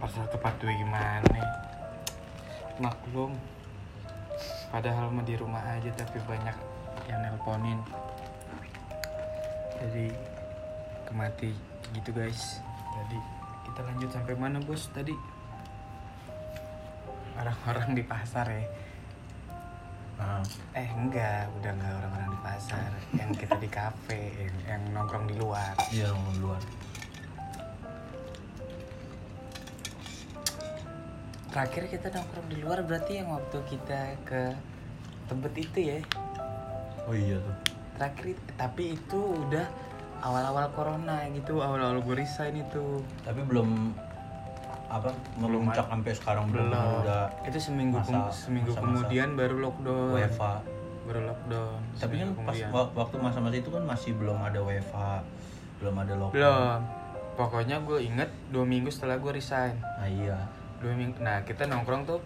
pasal tepat tuh gimana? Maklum. Padahal mah di rumah aja tapi banyak yang nelponin. Jadi kemati gitu guys. Jadi kita lanjut sampai mana bos? Tadi orang-orang di pasar ya? Nah, eh enggak. Udah enggak orang-orang di pasar. Yang kita di kafe yang, yang nongkrong di luar. Iya ngomong luar. Terakhir kita nongkrong di luar berarti yang waktu kita ke tebet itu ya Oh iya tuh. terakhir tapi itu udah awal-awal corona gitu awal-awal gue resign itu Tapi belum apa memuncak sampai sekarang belum belum udah itu seminggu masa- kem- seminggu masa-masa kemudian baru lockdown WFA. baru lockdown Tapi kan pas kemudian. wa- waktu masa-masa itu kan masih belum ada WFA, belum ada lockdown. belum pokoknya gue inget dua minggu setelah gue resign Nah iya. Dua minggu. Nah kita nongkrong tuh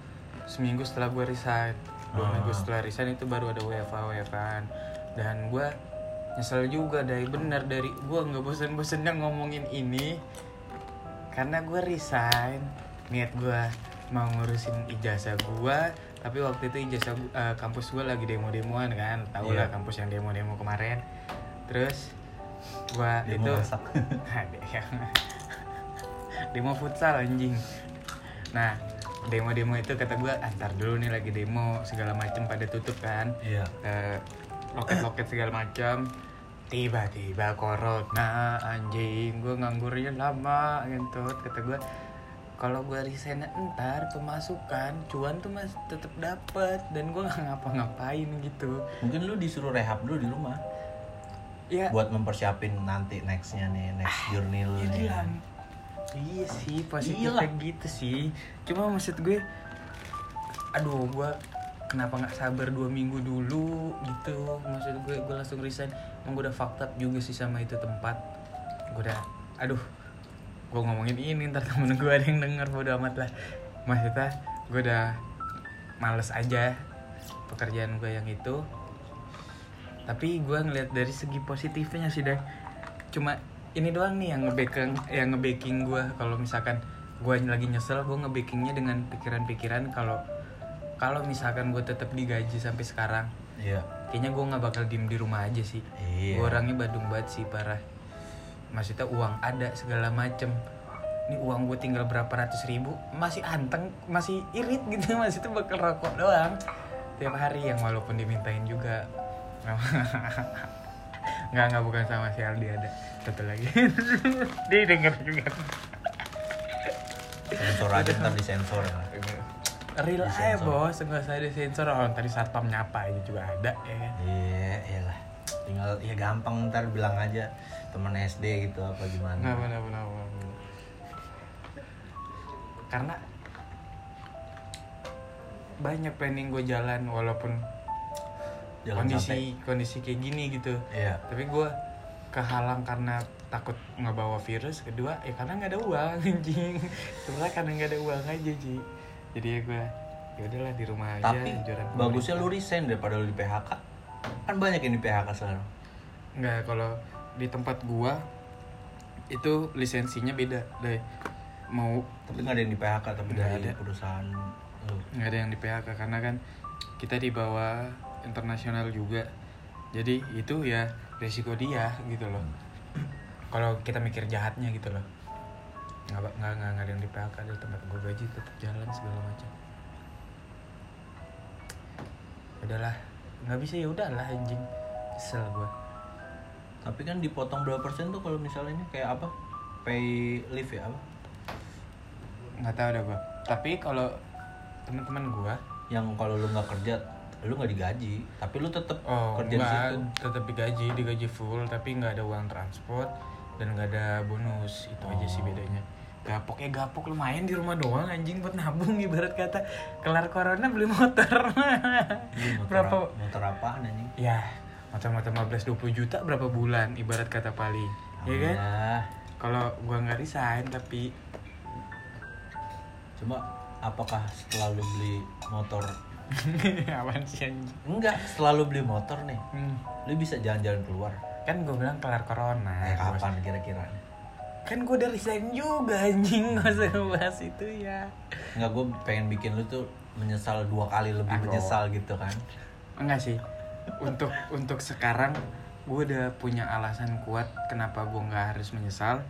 seminggu setelah gue resign. Dua Ah. minggu setelah resign itu baru ada WFA WFAan dan gue nyesel juga dari bener dari gue nggak bosen-bosennya ngomongin ini. Karena gue resign niat gue mau ngurusin ijazah gue tapi waktu itu ijazah eh, kampus gue lagi demo-demoan kan. Tau lah Iya. kampus yang demo-demo kemarin. Terus gue itu demo futsal anjing nah demo-demo itu kata gue antar dulu nih lagi demo segala macem pada tutup kan. Iya. Eh, loket-loket segala macam tiba-tiba corona anjing gue nganggurnya lama gitu kata gue kalau gue resign entar pemasukan. Cuan tuh mas tetep dapet. Dan gue nggak ngapa-ngapain gitu. Mungkin lu disuruh rehab dulu di rumah. Ya buat mempersiapin nanti nextnya nih, next journey lu Ya nih. Iya sih, positifnya gitu sih. Cuma maksud gue, aduh gue kenapa nggak sabar dua minggu dulu gitu. Maksud gue, gue langsung resign. Emang gue udah fucked up juga sih sama itu tempat. Gue udah, aduh, gue ngomongin ini ntar temen gue ada yang denger bodo amat lah. Maksudnya gue udah males aja pekerjaan gue yang itu. Tapi gue ngeliat dari segi positifnya sih deh cuma ini doang nih yang ngebacking yang ngebacking gue kalau misalkan gue lagi nyesel gue ngebackingnya dengan pikiran-pikiran kalau kalau misalkan gue tetap digaji sampai sekarang Iya. kayaknya gue nggak bakal diem di rumah aja sih. Iya. Gua orangnya badung banget sih parah. Maksudnya uang ada segala macem. Ini uang gue tinggal berapa ratus ribu masih anteng masih irit gitu. Masih itu bakal rokok doang. Tiap hari yang walaupun dimintain juga nggak nggak bukan sama si Aldi ada satu lagi dia denger juga Sensor aja ntar disensor ya. real aja bos nggak usah disensor orang tadi satpam nyapa aja juga ada ya kan Iya, iyalah. Tinggal ya gampang ntar bilang aja teman SD gitu apa gimana. Nggak benar, benar. Karena banyak planning gue jalan walaupun Jangan kondisi kondisi kayak gini gitu. Iya. Tapi gue kehalang karena takut ngebawa virus. Kedua ya karena nggak ada uang anjing. Sebenarnya karena nggak ada uang aja Ji. Jadi ya gue ya udahlah di rumah aja. Tapi bagusnya lu resign daripada lu di PHK. Kan banyak yang di PHK sekarang. Nggak kalau di tempat gua itu lisensinya beda deh. Mau Tapi nggak ada yang di PHK tapi dari ada. perusahaan nggak ada yang di PHK karena kan kita di bawah internasional juga. Jadi itu ya resiko dia gitu loh. Kalau kita mikir jahatnya gitu loh. Nggak nggak nggak nggak ada yang di PHK di tempat gue gaji tetap jalan segala macam. Udahlah nggak bisa ya udahlah anjing. Kesel gue Tapi kan dipotong berapa persen tuh kalau misalnya ini? Kayak apa? Pay leave ya apa? nggak tahu dah gue tapi kalau teman-teman gue Yang kalau lu nggak kerja, lu nggak digaji, tapi lu tetap Oh, kerja di enggak, situ. tetap digaji, digaji full, tapi nggak ada uang transport dan nggak ada bonus. Itu aja sih Oh. bedanya. Gapok ya gapok lumayan di rumah doang anjing buat nabung ibarat kata kelar corona beli motor. Lu motor, berapa? ap- motor apaan anjing? Ya, motor-motor 15 20 juta berapa bulan ibarat kata paling. Ya kan? Kalau gua nggak resign tapi Cuma apakah setelah lu beli motor apaan sih anjing? Enggak, setelah lu beli motor nih, Hmm. lu bisa jalan-jalan keluar. Kan gue bilang kelar corona. Eh, kapan kira-kira? kan gue udah resign juga anjing nggak usah ngebahas itu ya nggak gue pengen bikin lu tuh menyesal dua kali lebih Aduh. menyesal gitu kan enggak sih untuk untuk sekarang gue udah punya alasan kuat kenapa gue nggak harus menyesal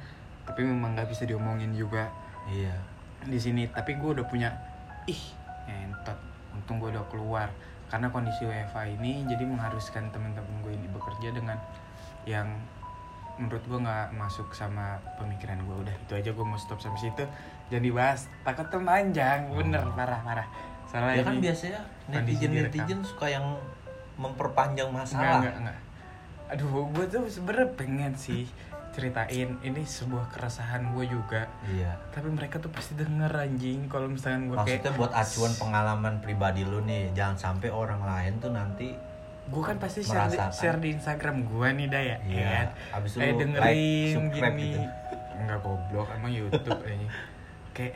tapi memang nggak bisa diomongin juga iya di sini tapi gue udah punya ih entot untung gue udah keluar. Karena kondisi WFA ini jadi mengharuskan teman-teman gue ini bekerja dengan yang menurut gue nggak masuk sama pemikiran gue udah itu aja gue mau stop sampai situ. Jangan dibahas takut tuh panjang bener parah parah. Salah ya kan biasanya netizen netizen suka yang memperpanjang Enggak, masalah. enggak, enggak. Aduh, gue tuh sebenernya pengen sih ceritain ini sebuah keresahan gue juga. iya Tapi mereka tuh pasti denger anjing kalau misalkan gue maksudnya kayak buat acuan pengalaman pribadi lu nih jangan sampai orang lain tuh nanti gue kan pasti share di, share di Instagram gue nih dah ya. Iya. kan? Abis itu dengerin like, subscribe gini. gitu. Enggak goblok emang YouTube ini. Kayak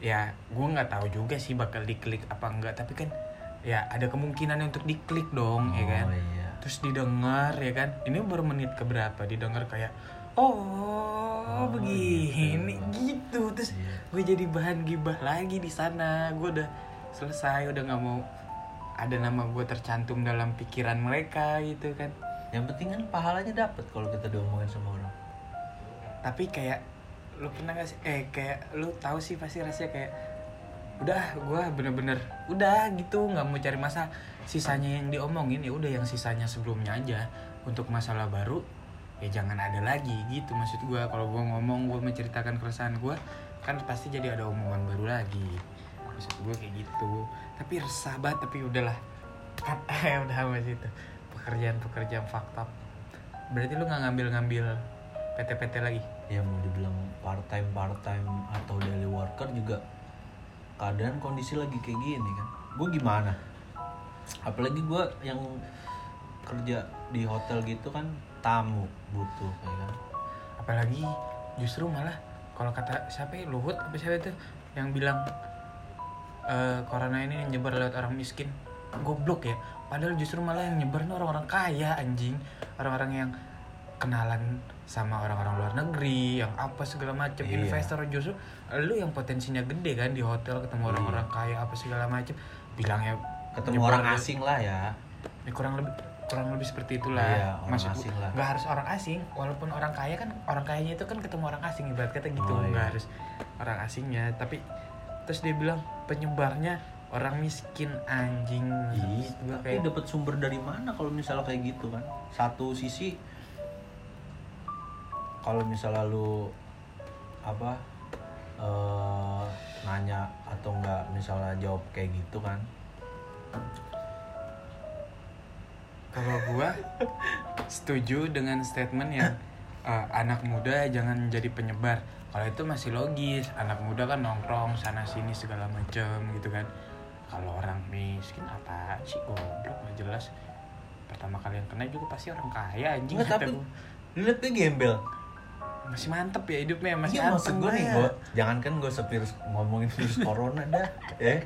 ya gue nggak tahu juga sih bakal diklik apa enggak tapi kan ya ada kemungkinan untuk diklik dong ya kan oh iya terus didengar ya kan ini baru menit keberapa didengar kayak oh, Oh, begini. gitu. gitu, terus Iya. gue jadi bahan gibah lagi di sana. Gue udah selesai udah nggak mau ada nama gue tercantum dalam pikiran mereka gitu kan. Yang penting kan pahalanya dapet kalau kita diomongin sama orang. Tapi kayak lu pernah gak sih? Eh kayak lu tahu sih pasti rasanya kayak udah gue bener-bener udah gitu. Nggak mau cari masalah. Sisanya yang diomongin ya udah yang sisanya sebelumnya aja. Untuk masalah baru ya jangan ada lagi gitu maksud gue kalau gue ngomong gue menceritakan keresahan gue kan pasti jadi ada omongan baru lagi. Maksud gue kayak gitu. Tapi resah banget tapi udahlah. Ya udah sama situ pekerjaan pekerjaan fakta berarti lu nggak ngambil ngambil PT-PT lagi? Ya mau dibilang part time part time atau daily worker juga keadaan kondisi lagi kayak gini kan. Gue gimana? Apalagi gue yang kerja di hotel gitu kan tamu butuh kayak kan? Apalagi justru malah kalau kata siapa ya Luhut apa siapa itu yang bilang eh corona ini nyebar lewat orang miskin. Goblok ya. Padahal justru malah yang nyebar orang-orang kaya anjing. Orang-orang yang kenalan sama orang-orang luar negeri yang apa segala macam Iya. investor. Justru lu yang potensinya gede kan di hotel ketemu orang-orang kaya apa segala macam bilangnya ketemu orang asing lah ya. Ya, kurang lebih kurang lebih seperti itulah Iya, maksud asing lah. nggak harus orang asing walaupun orang kaya kan orang kayanya itu kan ketemu orang asing ibarat kata gitu Oh, nggak iya. harus orang asingnya tapi terus dia bilang penyebarnya orang miskin anjing Iya, tapi kayak dapat sumber dari mana kalau misalnya kayak gitu kan? Satu sisi kalau misalnya lu apa eh, nanya atau enggak misalnya jawab kayak gitu kan? Kalau gua setuju dengan statement yang eh, anak muda jangan jadi penyebar kalau itu masih logis anak muda kan nongkrong sana sini segala macem gitu kan kalau orang miskin apa sih goblok nggak jelas pertama kali yang kena juga pasti orang kaya anjing Enggak, kata tapi lu liat dia gembel. masih mantep ya hidupnya masih Iya maksud anteng gue nih, ya. gua, jangan kan gue virus ngomongin virus corona dah, ya.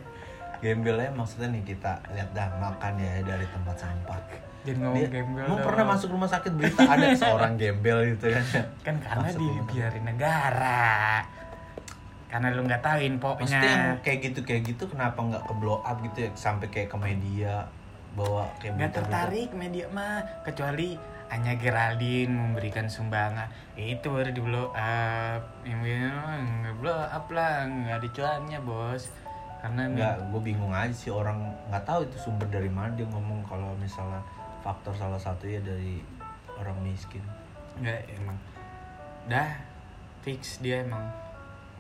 Gembelnya maksudnya nih kita lihat dah makan ya dari tempat sampah. jadi ngomong Dia, gembel mau pernah masuk rumah sakit berita ada seorang gembel gitu kan. Kan karena Masuk dibiarin negara. Karena lu nggak tahu infonya Maksudnya yang kayak gitu kayak gitu kenapa nggak ke blow up gitu ya? Sampai kayak ke media bawa kayak nggak tertarik media mah kecuali hanya Geraldine memberikan sumbangan. Itu baru di blow up. Yang nggak blow up lah nggak ada cuannya bos karena nggak gue bingung aja sih orang nggak tahu itu sumber dari mana dia ngomong kalau misalnya faktor salah satunya dari orang miskin. Nggak emang. Dah fix dia emang.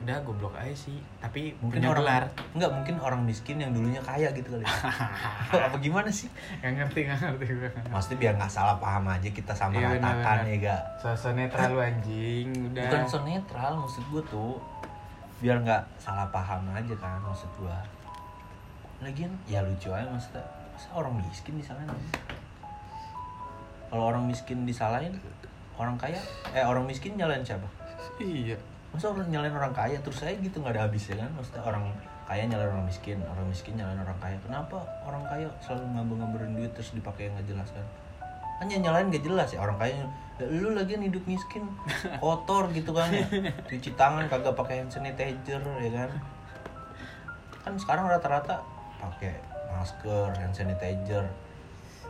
Udah goblok aja sih. Tapi mungkin orang gelar. nggak mungkin orang miskin yang dulunya kaya gitu kali apa gimana sih? Nggak ngerti nggak ngerti gue Maksudnya biar nggak salah paham aja kita sama Iya, ratakan benar-benar. ya gak sosok netral anjing udah. Bukan so netral maksud gue tuh biar nggak salah paham aja kan maksud gue lagian ya lucu aja maksudnya. Masa orang miskin disalahin? Kalau orang miskin disalahin orang kaya? Eh orang miskin nyalain siapa? Iya. Masa orang nyalain orang kaya? Terus saya gitu nggak ada habisnya kan? Maksudnya orang kaya nyalain orang miskin orang miskin nyalain orang kaya. Kenapa orang kaya selalu ngambil ngambilin duit terus dipakai yang nggak jelas kan? Yang nyalain gak jelas ya orang kaya "Ya, lu lagi hidup miskin kotor gitu kan ya. Cuci tangan kagak pakai hand sanitizer ya kan? Kan sekarang rata-rata pakai masker hand sanitizer.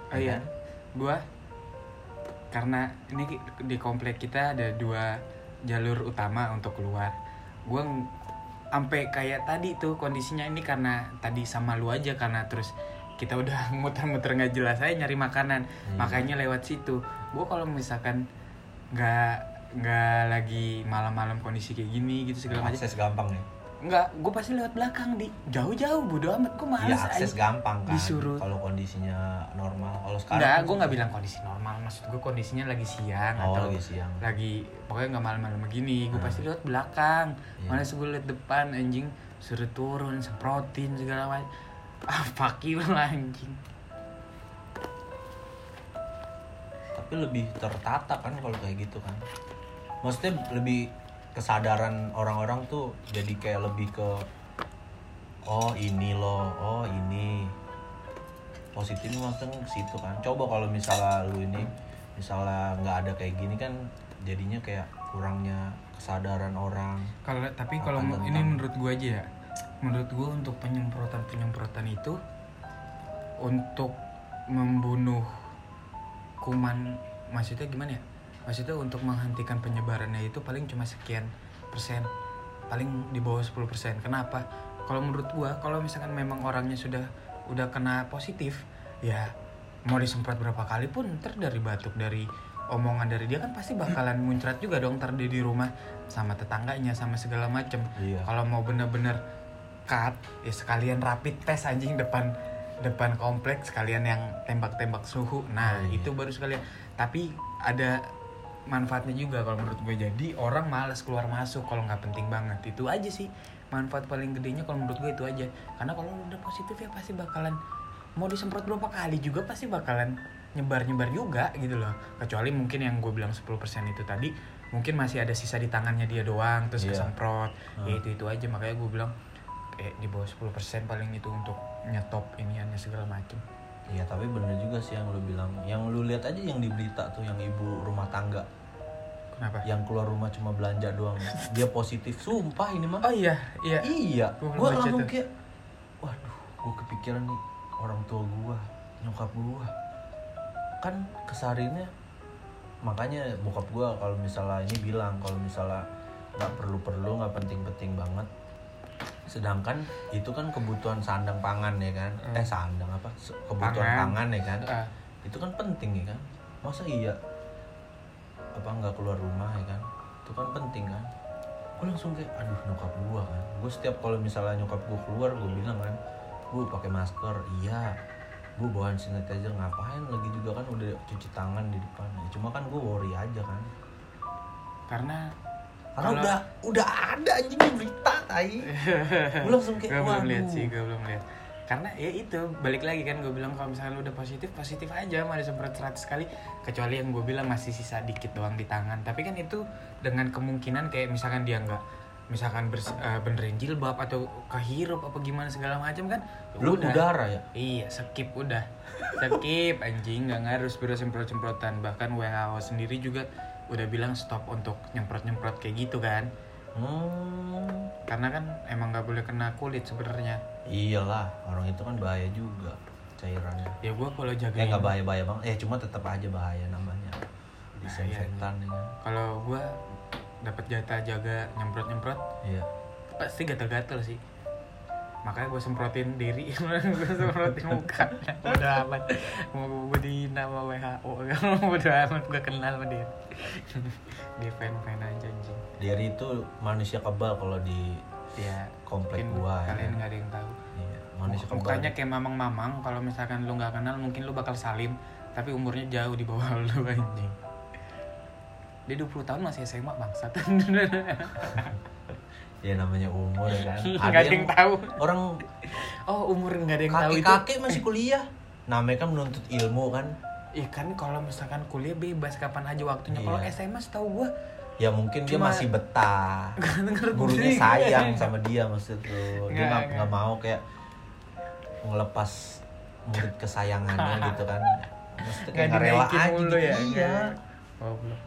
Oh iya, gua karena ini di komplek kita ada dua jalur utama untuk keluar. Gua sampai kayak tadi tuh kondisinya ini karena tadi sama lu aja karena terus kita udah muter-muter nggak jelas aja nyari makanan, Hmm. makanya lewat situ. Gua kalau misalkan nggak nggak lagi malam-malam kondisi kayak gini gitu segala macam akses gampang ya nggak gue pasti lewat belakang di jauh-jauh bodo amat gue males Iya akses aja. gampang kan disuruh. kalau kondisinya normal kalau sekarang Enggak, kan gue nggak bilang kondisi normal. Maksud gue kondisinya lagi siang oh atau lagi siang lagi pokoknya nggak malam-malam begini. Gue Hmm. pasti lewat belakang. Iya. Mana gue liat depan anjing suruh turun, semprotin segala macam. Ah, fuck you lah anjing. tapi lebih tertata kan kalau kayak gitu kan maksudnya lebih kesadaran orang-orang tuh jadi kayak lebih ke oh ini loh oh ini positif maksudnya ke situ kan coba kalau misalnya lu ini misalnya nggak ada kayak gini kan jadinya kayak kurangnya kesadaran orang Kalau tapi kalau ini menurut gue aja ya. Menurut gue untuk penyemprotan-penyemprotan itu untuk membunuh kuman maksudnya gimana ya? Maksudnya untuk menghentikan penyebarannya itu paling cuma sekian persen. Paling di bawah 10 persen. Kenapa? Kalau menurut gua kalau misalkan memang orangnya sudah udah kena positif, ya mau disemprot berapa kali pun ntar dari batuk dari omongan dari dia kan pasti bakalan muncrat juga dong ntar di rumah sama tetangganya sama segala macem iya kalau mau bener-bener cut ya sekalian rapid test anjing depan depan kompleks sekalian yang tembak-tembak suhu. Nah Oh, iya. itu baru sekalian. Tapi ada manfaatnya juga kalau menurut gue. Jadi orang malas keluar masuk kalau nggak penting banget. Itu aja sih manfaat paling gedenya kalau menurut gue itu aja. Karena kalau udah positif ya pasti bakalan mau disemprot berapa kali juga pasti bakalan nyebar-nyebar juga gitu loh. Kecuali mungkin yang gue bilang 10% itu tadi mungkin masih ada sisa di tangannya dia doang terus Iya. kesemprot. Hmm. ya itu itu aja. Makanya gue bilang eh di bawah 10% paling itu untuk nyetop iniannya segala macem. Iya tapi bener juga sih yang lu bilang. Yang lu lihat aja yang di berita tuh yang ibu rumah tangga. Kenapa? Yang keluar rumah cuma belanja doang. Dia positif. Sumpah ini mah. Oh iya iya. Iya, gue langsung kayak, waduh, gue kepikiran nih orang tua gue, nyokap gue, kan kesarinya, makanya bokap gue kalau misalnya ini bilang kalau misalnya nggak perlu perlu nggak penting penting banget, sedangkan itu kan kebutuhan sandang pangan ya kan, Hmm. eh sandang apa, kebutuhan Pangan. pangan ya kan, Ah, itu kan penting ya kan, masa iya? Apa nggak keluar rumah ya kan, itu kan penting kan? Gue langsung kayak aduh nyokap gue kan. Gue setiap kalau misalnya nyokap gue keluar gue bilang kan gue pakai masker. Iya. Gue bawa hand sanitizer ngapain lagi juga kan udah cuci tangan di depan. Ya, cuma kan gue worry aja kan. Karena karena udah udah ada anjing di berita tai gue langsung kayak gue belum lihat sih gue belum lihat karena ya itu balik lagi kan gue bilang kalau misalnya lu udah positif positif aja mau disemprot 100 kali kecuali yang gue bilang masih sisa dikit doang di tangan tapi kan itu dengan kemungkinan kayak misalkan dia nggak misalkan bers- eh, benerin jilbab atau kehirup apa gimana segala macam kan ya lu udah. udara ya Iya, skip udah. Skip anjing, nggak harus biro semprot-semprotan. Bahkan WHO sendiri juga udah bilang stop untuk nyemprot-nyemprot kayak gitu kan. hmm Karena kan emang nggak boleh kena kulit sebenarnya. iyalah orang itu kan bahaya juga cairannya Ya gua kalau eh jagain nggak bahaya bahaya banget eh cuma tetap aja bahaya namanya disinfektan ya kan Kalau gua dapat jatah jaga nyemprot-nyemprot iya pasti gatel-gatel sih. Makanya gue semprotin diri, gue semprotin muka. Udah amat. Mau gue di nama WHO, udah amat gue kenal sama dia. dia fan-fan aja anjing. Derry itu manusia kebal kalau di Ya, komplek gua ya kalian nggak ada yang tahu. Iya, manusia kebal. Mukanya kayak mamang-mamang, kalau misalkan lu nggak kenal mungkin lu bakal salim, tapi umurnya jauh di bawah lu anjing. Dia 20 tahun masih SMA bangsat. Ya namanya umur ya kan. Nggak ada yang tahu. Orang Oh, umur nggak ada yang tahu itu. kakek-kakek masih kuliah. Namanya kan menuntut ilmu kan. Iya kan kalau misalkan kuliah bebas kapan aja waktunya. Kalau Iya. SMA setahu gua Ya mungkin dia Cuma- masih betah. Gurunya sayang sama dia maksud tuh. Dia Nggak, nggak mau kayak ngelepas murid kesayangannya gitu kan. Maksudnya nggak rela aja gitu. ya Iya. Goblok.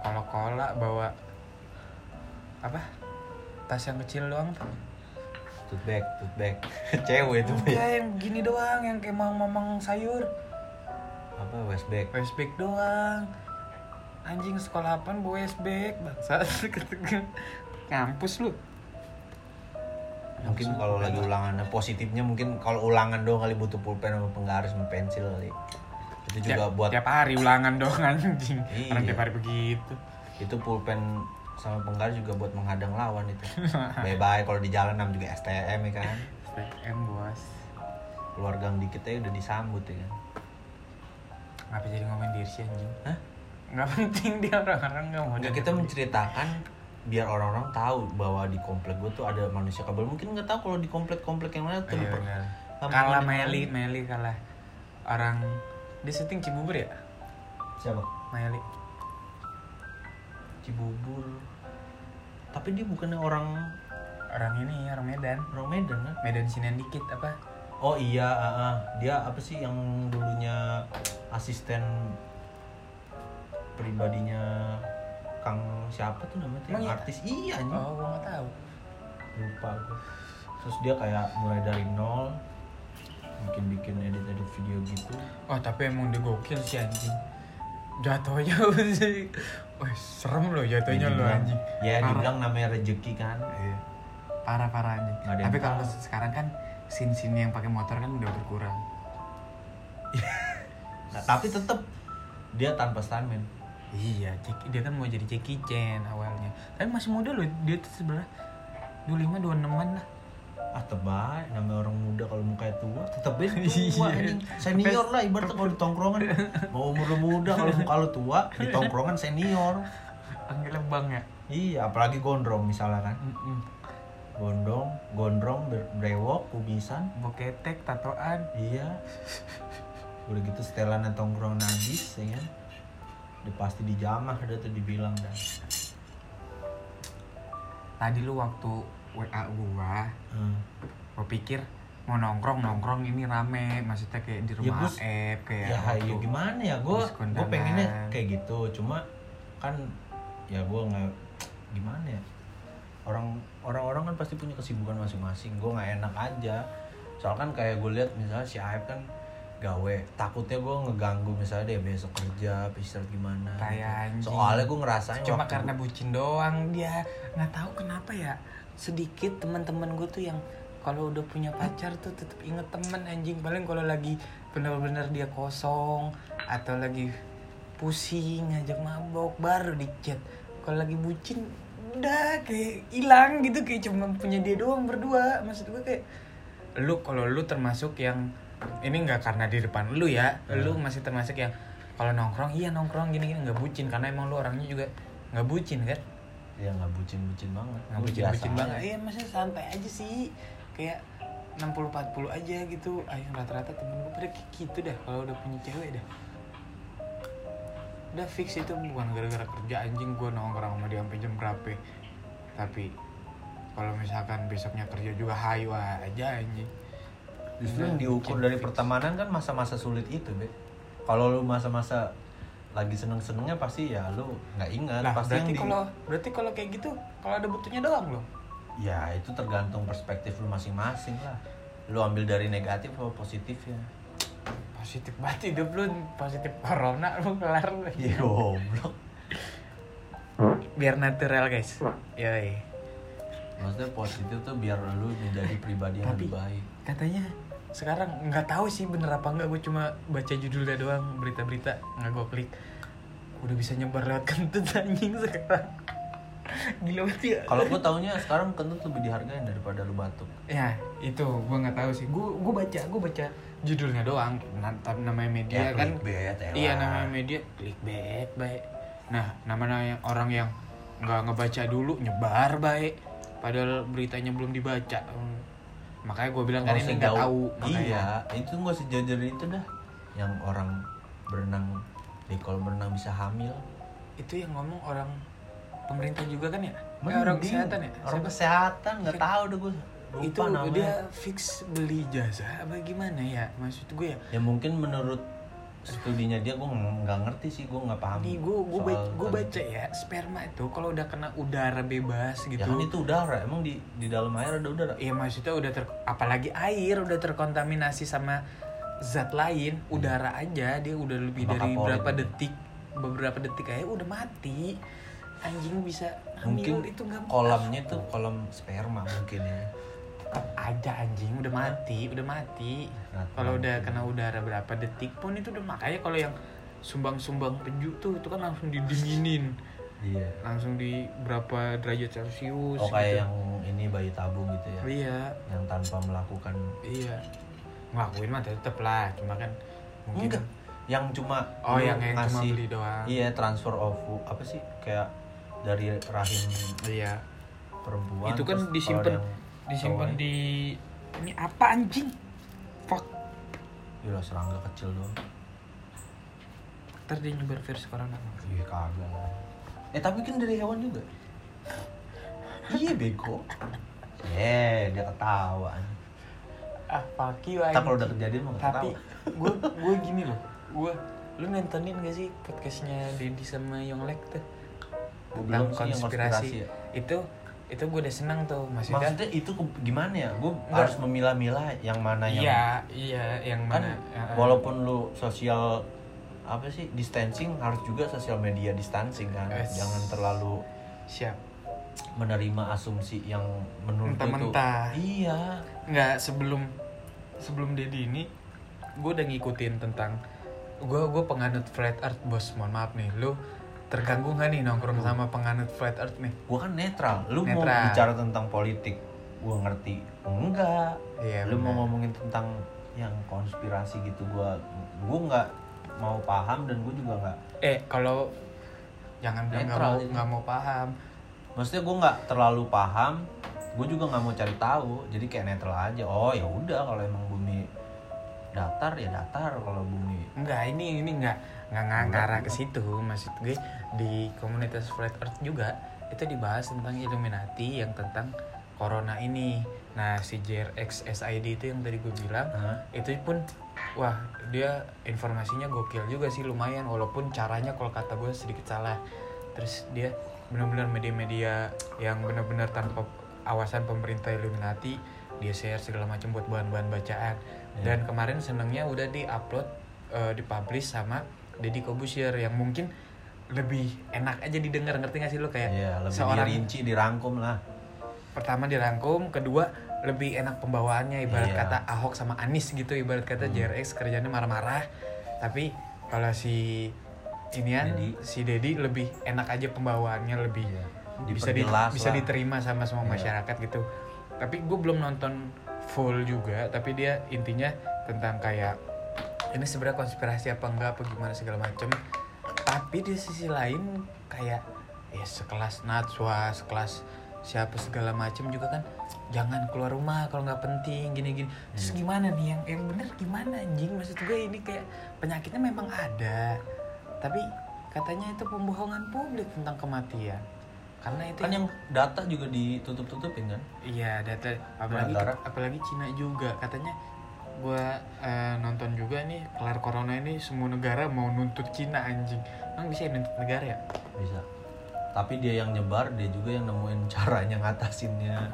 Kalau kola bawa apa tas yang kecil doang tuh Tote bag, tote bag. Cewek itu ya. yang gini doang yang kayak mamang sayur Apa waist bag? Westback doang Anjing sekolah apaan bawa Westback Bangsa Ngampus lu Mungkin kalau lagi ulangannya positifnya mungkin kalau ulangan doang kali butuh pulpen sama penggaris sama pensil kali. Itu juga Tiap- buat Tiap hari ulangan doang anjing Iya. Orang tiap hari begitu itu pulpen sama penggaris juga buat menghadang lawan itu. Bye bye kalau di jalan nam juga STM ya kan. STM bos Keluar gang dikit aja udah disambut ya kan. Ngapa jadi ngomongin diri sih anjing Hah? Nggak penting dia orang-orang nggak mau Nggak, kita menceritakan biar orang-orang tahu bahwa di komplek gue tuh ada manusia kabel mungkin nggak tahu kalau di komplek-komplek yang lain tuh Iya, Kalah Meli. Meli kalah Orang Dia syuting Cibubur ya? siapa Meli Cibubur tapi dia bukannya orang Orang ini, orang Medan orang Medan kan Medan sinian dikit apa? oh iya ah, ah. dia apa sih yang dulunya asisten pribadinya Kang siapa tuh namanya tuh? Emang iya? artis iya anjing. Oh, gua nggak tahu lupa gue terus dia kayak mulai dari nol bikin bikin edit edit video gitu. Oh tapi emang dia gokil sih anjing. Jatuhnya sih. Wih serem loh jatuhnya lo anjing. ya Parah. dibilang namanya rezeki kan. Iya. Parah-parah anjing. Nggak ada yang Tapi kalau sekarang kan Scene-scene yang pakai motor kan udah berkurang. Nah, tapi tetap dia tanpa stuntman. Iya, dia kan mau jadi Jackie Chan awalnya. Tapi masih muda loh, dia tuh sebenarnya. 25, 26an lah ah tebay namanya orang muda kalau mukanya tua tetep aja tua Iya. senior lah ibaratnya kalau di tongkrongan. Mau umur lu muda kalau muka lu tua di tongkrongan senior. Panggilnya bang ya? Iya apalagi gondrong misalnya kan. Gondrong gondrong brewok kumisan. Boketek, tatoan. Iya. Udah gitu setelan dan tongkrong najis ya kan? Udah pasti dijamah udah tuh dibilang dah. Tadi lu waktu WA gua hmm. Gua pikir mau nongkrong nongkrong ini rame. Maksudnya kayak di rumah Gus. Aep kayak ya ya gimana ya? Gue kondangan. pengennya kayak gitu. Cuma kan ya gue nggak gimana ya? Orang orang orang kan pasti punya kesibukan masing-masing. Gue nggak enak aja. Soal kan kayak gue lihat misalnya si Aep kan gawe. Takutnya gue ngeganggu misalnya dia besok kerja istirahat gimana Kayak anjing. soalnya gue ngerasain cuma waktu karena bucin doang dia. Nggak tahu kenapa ya sedikit teman-teman gue tuh yang kalau udah punya pacar tuh tetap inget temen anjing. Paling kalau lagi bener-bener dia kosong atau lagi pusing ngajak mabok baru di chat kalau lagi bucin udah kayak hilang gitu kayak cuma punya dia doang berdua. Maksud gue kayak lu kalau lu termasuk yang ini nggak karena di depan lu ya lu masih termasuk yang kalau nongkrong iya nongkrong gini gini nggak bucin. Karena emang lu orangnya juga nggak bucin kan ya nggak bucin bucin banget. Nggak Gua bucin biasa bucin aja. banget iya maksudnya santai aja sih. Kayak 60 40 aja gitu. Ah yang rata-rata temen gue pada kayak gitu dah kalau udah punya cewek dah. Udah fix itu bukan gara-gara kerja anjing gue nongkrong sama dia sampai jam berapa. Tapi kalau misalkan besoknya kerja juga hayu aja anjing. Justru yang diukur dari fix. pertemanan kan masa-masa sulit itu, Be. Kalau lu masa-masa lagi seneng-senengnya pasti ya lu nggak ingat. Lah, pasti berarti yang di- kalau berarti kalau kayak gitu kalau ada butuhnya doang loh. Ya itu tergantung perspektif lu masing-masing lah. Lu ambil dari negatif atau positif ya. Positif banget hidup lu, positif corona lu kelar. Iya goblok. Biar natural, guys. Yoi. Maksudnya positif tuh biar lu menjadi pribadi yang Tapi- lebih baik. Katanya sekarang nggak tahu sih bener apa enggak gue cuma baca judulnya doang berita-berita nggak gue klik. Udah bisa nyebar lewat kentut anjing sekarang. Gila banget ya. Kalau gua taunya sekarang kentut lebih dihargain daripada lu batuk. ya itu gue nggak tahu sih. Gue gue baca gue baca judulnya doang. Nantap namanya media kan. clickbait, elah. iya namanya media clickbait baik nah namanya yang orang yang nggak ngebaca dulu nyebar baik padahal beritanya belum dibaca. Hmm. Makanya gue bilang kan Nggak ini nggak jauh. tahu makanya. Iya, itu nggak dari itu dah. Yang orang berenang di kalau berenang bisa hamil. itu yang ngomong orang pemerintah juga kan ya Eh, orang Mending. kesehatan ya Orang Siapa? kesehatan nggak tahu deh gue. Lupa itu namanya. dia fix beli jasa apa gimana ya maksud gue ya ya mungkin menurut studinya dia gue nggak ngerti sih gue nggak paham nih gue gue baca, gue baca ya sperma itu kalau udah kena udara bebas gitu. ya kan itu udara emang di di dalam air ada udara. Iya maksudnya udah ter apalagi air udah terkontaminasi sama zat lain udara aja dia udah lebih Sama dari berapa detik beberapa detik aja udah mati. Anjing bisa mungkin itu nggak kolamnya tuh kolam sperma mungkin ya tetap aja anjing. Udah mati udah mati. Nah, kalau udah mungkin. kena udara berapa detik pun itu udah makanya kalau yang sumbang-sumbang penyu tuh itu kan langsung didinginin. Iya. Langsung di berapa derajat celcius oh kayak gitu. yang ini bayi tabung gitu ya? Iya. Yang tanpa melakukan iya. Ngelakuin mah tetep lah cuma kan mungkin enggak. Yang cuma oh yang yang cuma ngasih beli doang. Iya transfer of apa sih? Kayak dari rahim iya. perempuan itu kan disimpan yang disimpan di ini apa anjing fuck Gila serangga kecil doang ntar dia nyebar virus corona Iya kagak lah. Eh tapi kan dari hewan juga. iya bego. Eh dia ketawa. ah fuck you Kita kalau udah kejadian mah nggak tapi ketawa. gue gue gini loh gue lu nontonin gak sih podcastnya Dedi sama Yonglek tuh tentang konspirasi, konspirasi ya. itu itu gue udah seneng tuh maksudnya Maksudnya itu gimana ya? Gue harus memilah-milah yang mana yang iya iya yang kan mana ya, walaupun lu sosial apa sih distancing harus juga sosial media distancing kan. Yes. Jangan terlalu siap menerima asumsi yang menurut tuh Mentah-mentah. iya nggak sebelum sebelum Dedi ini gue udah ngikutin tentang gue gue penganut flat earth bos mohon maaf nih lu terganggu nggak nih nongkrong sama penganut flat earth nih? Gue kan netral. Lu mau Netral. bicara tentang politik gue ngerti. Enggak. Iya lu mau bener. ngomongin tentang yang konspirasi gitu gue gue nggak mau paham dan gue juga nggak eh kalau jangan bilang nggak Netral mau nggak mau paham. Maksudnya gue nggak terlalu paham gue juga nggak mau cari tahu. Jadi kayak netral aja. Oh ya udah kalau emang bumi datar ya datar kalau bumi Enggak, ini ini enggak enggak Enggak. ngarah ke situ. Maksud gue di komunitas Flat Earth juga itu dibahas tentang Illuminati yang tentang corona ini. Nah, si JRX SID itu yang tadi gue bilang Hah? itu pun wah, dia informasinya gokil juga sih lumayan walaupun caranya kalau kata gue sedikit salah. Terus dia benar-benar media-media yang benar-benar tanpa awasan pemerintah Illuminati dia share segala macam buat bahan-bahan bacaan Iya. dan kemarin senangnya udah di-upload eh, dipublish sama Deddy Kobusier yang mungkin lebih enak aja didengar ngerti gak sih lo kayak Iya, lebih seorang dirinci, dirangkum lah. pertama dirangkum kedua lebih enak pembawaannya ibarat Iya. kata Ahok sama Anis gitu ibarat kata Hmm. JRX kerjanya marah-marah tapi kalau si inian Dedi. si Dedi lebih enak aja pembawaannya lebih Iya. bisa di- bisa diterima sama semua Iya. masyarakat gitu tapi gue belum nonton full juga tapi dia intinya tentang kayak ini sebenarnya konspirasi apa enggak apa gimana segala macem. Tapi di sisi lain kayak ya sekelas Natswa sekelas siapa segala macem juga kan jangan keluar rumah kalau nggak penting gini gini terus Iya. gimana nih yang yang bener gimana anjing? Maksud gue ini kayak penyakitnya memang ada tapi katanya itu pembohongan publik tentang kematian karena itu Kan yang data juga ditutup-tutupin kan? iya data apalagi apalagi Cina juga katanya gua eh, nonton juga nih kelar corona ini semua negara mau nuntut Cina anjing emang bisa ya nuntut negara ya Bisa. Tapi dia yang nyebar, dia juga yang nemuin caranya ngatasinnya.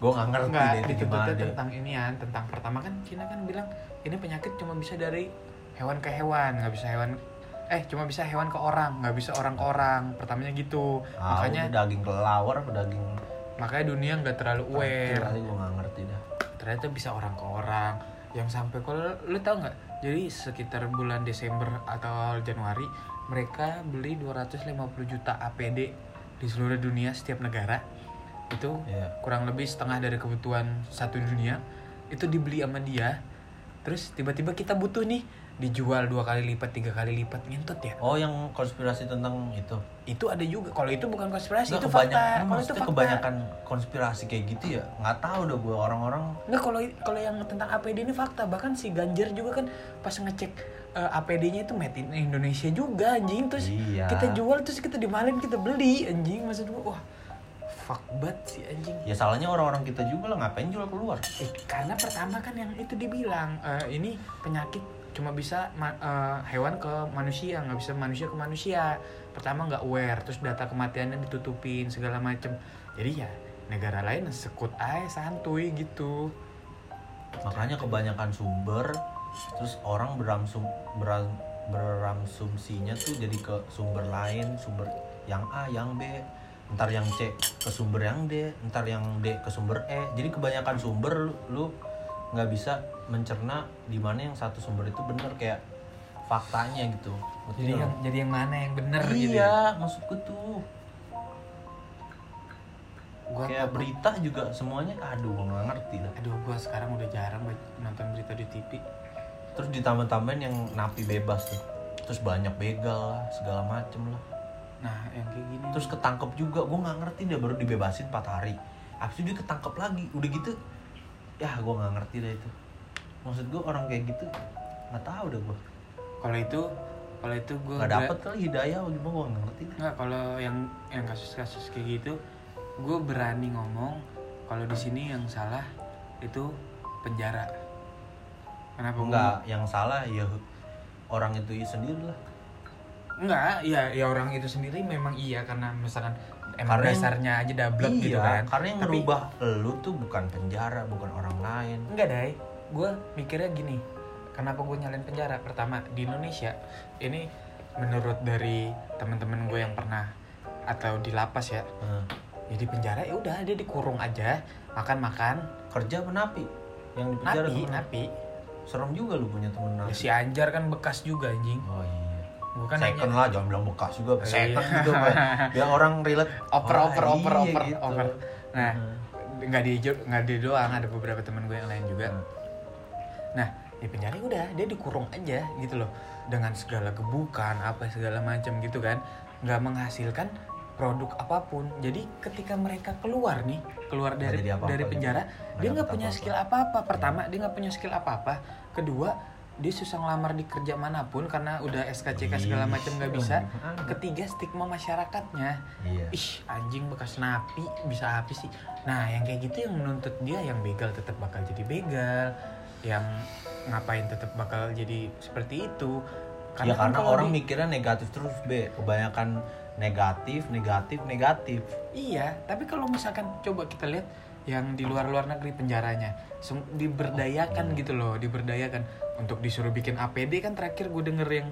Gue nggak ngerti enggak deh itu gimana deh. tentang inian tentang pertama kan Cina kan bilang ini penyakit cuma bisa dari hewan ke hewan nggak bisa hewan eh cuma bisa hewan ke orang nggak bisa orang ke orang. Pertamanya gitu. Ah, makanya daging kelelawar, apa daging makanya dunia nggak terlalu aware. gue nggak ngerti dah. ternyata bisa orang ke orang. Yang sampai kalau lu tau nggak? Jadi sekitar bulan Desember atau Januari mereka beli 250 juta APD di seluruh dunia setiap negara. Itu Iya. kurang lebih setengah dari kebutuhan satu dunia. Itu dibeli sama dia. Terus tiba-tiba kita butuh nih dijual dua kali lipat tiga kali lipat ngentut ya? Oh, yang konspirasi tentang itu. itu ada juga. Kalau itu bukan konspirasi Nggak, itu kebanyakan, fakta. Kalau itu fakta. kebanyakan konspirasi kayak gitu ya. Nggak tahu dah gue orang-orang. Nggak kalau kalau yang tentang APD ini fakta. Bahkan si Ganjar juga kan pas ngecek eh, APD-nya itu made in Indonesia juga anjing. Terus Iya. kita jual terus kita dimalin kita beli anjing. Maksud gua wah fuck banget sih anjing. Ya salahnya orang-orang kita juga lah. Ngapain jual keluar? Eh, karena pertama kan yang itu dibilang eh, ini penyakit cuma bisa eh, hewan ke manusia nggak bisa manusia ke manusia. Pertama nggak aware terus data kematiannya ditutupin segala macem. Jadi ya negara lain sekut aja santuy gitu. Makanya kebanyakan sumber terus orang berangsum beran- berangsumsinya tuh jadi ke sumber lain sumber yang A yang B. Ntar yang C ke sumber yang D ntar yang D ke sumber E. Jadi kebanyakan sumber lu nggak bisa mencerna di mana yang satu sumber itu bener kayak faktanya gitu. Ngerti jadi yang jadi yang mana yang bener gitu ya? iya maksudku tuh. Gua kayak berita juga semuanya aduh gua nggak ngerti dah. Aduh gua sekarang udah jarang nonton berita di TV terus ditambah-tambahin yang napi bebas tuh. Terus banyak begal lah segala macem lah. Nah yang kayak gini terus ketangkep juga gue nggak ngerti dia baru dibebasin 4 hari. Abis itu dia ketangkep lagi udah gitu ya gue nggak ngerti deh itu maksud gue orang kayak gitu nggak tahu deh gue kalau itu kalau itu gue nggak dapet kali hidayah atau gimana gue nggak ngerti deh Nggak, kalau yang yang kasus-kasus kayak gitu, gue berani ngomong kalau di sini yang salah itu penjara. Kenapa? gua- enggak yang salah ya orang itu sendiri lah Enggak, iya, ya orang itu sendiri memang iya karena misalkan emang Karena yang- dasarnya aja dablek iya, gitu kan. karena yang Tapi- ngerubah lu tuh bukan penjara bukan orang lain Enggak, Dai. Gue mikirnya gini. Kenapa gue nyalain penjara? Pertama, di Indonesia ini menurut dari teman-teman gue yang pernah atau di lapas ya, Nah, ya di penjara ya udah dia dikurung aja, makan-makan, kerja apa napi yang di penjara napi, temen napi. serem juga lu punya temen Ya, napi si Anjar kan bekas juga anjing. oh iya Bukan second hanya lah jangan bilang bekas juga Iya. second gitu Pak. biar orang relate oper Wah, oper oper iya oper gitu. oper. Nah, nggak di nggak di doang ada beberapa teman gue yang lain juga. Hmm. Nah, di penjara udah dia dikurung aja gitu loh. Dengan segala gebukan apa segala macam gitu kan nggak menghasilkan produk apa pun. Jadi ketika mereka keluar nih keluar dari jadi apa-apa dari gitu. penjara dia nggak punya apa-apa. skill apa apa pertama dia nggak punya skill apa apa kedua dia susah ngelamar di kerja mana pun karena udah SKCK segala macam nggak bisa. ketiga stigma masyarakatnya. Iya. Ih anjing bekas napi bisa habis sih? Nah yang kayak gitu yang menuntut dia yang begal tetap bakal jadi begal yang ngapain tetap bakal jadi seperti itu. Ya kan karena orang di- mikirnya negatif terus be. Kebanyakan negatif negatif negatif. Iya tapi kalau misalkan coba kita lihat yang di luar-luar negeri penjaranya diberdayakan gitu loh diberdayakan. Untuk disuruh bikin APD kan terakhir gue denger yang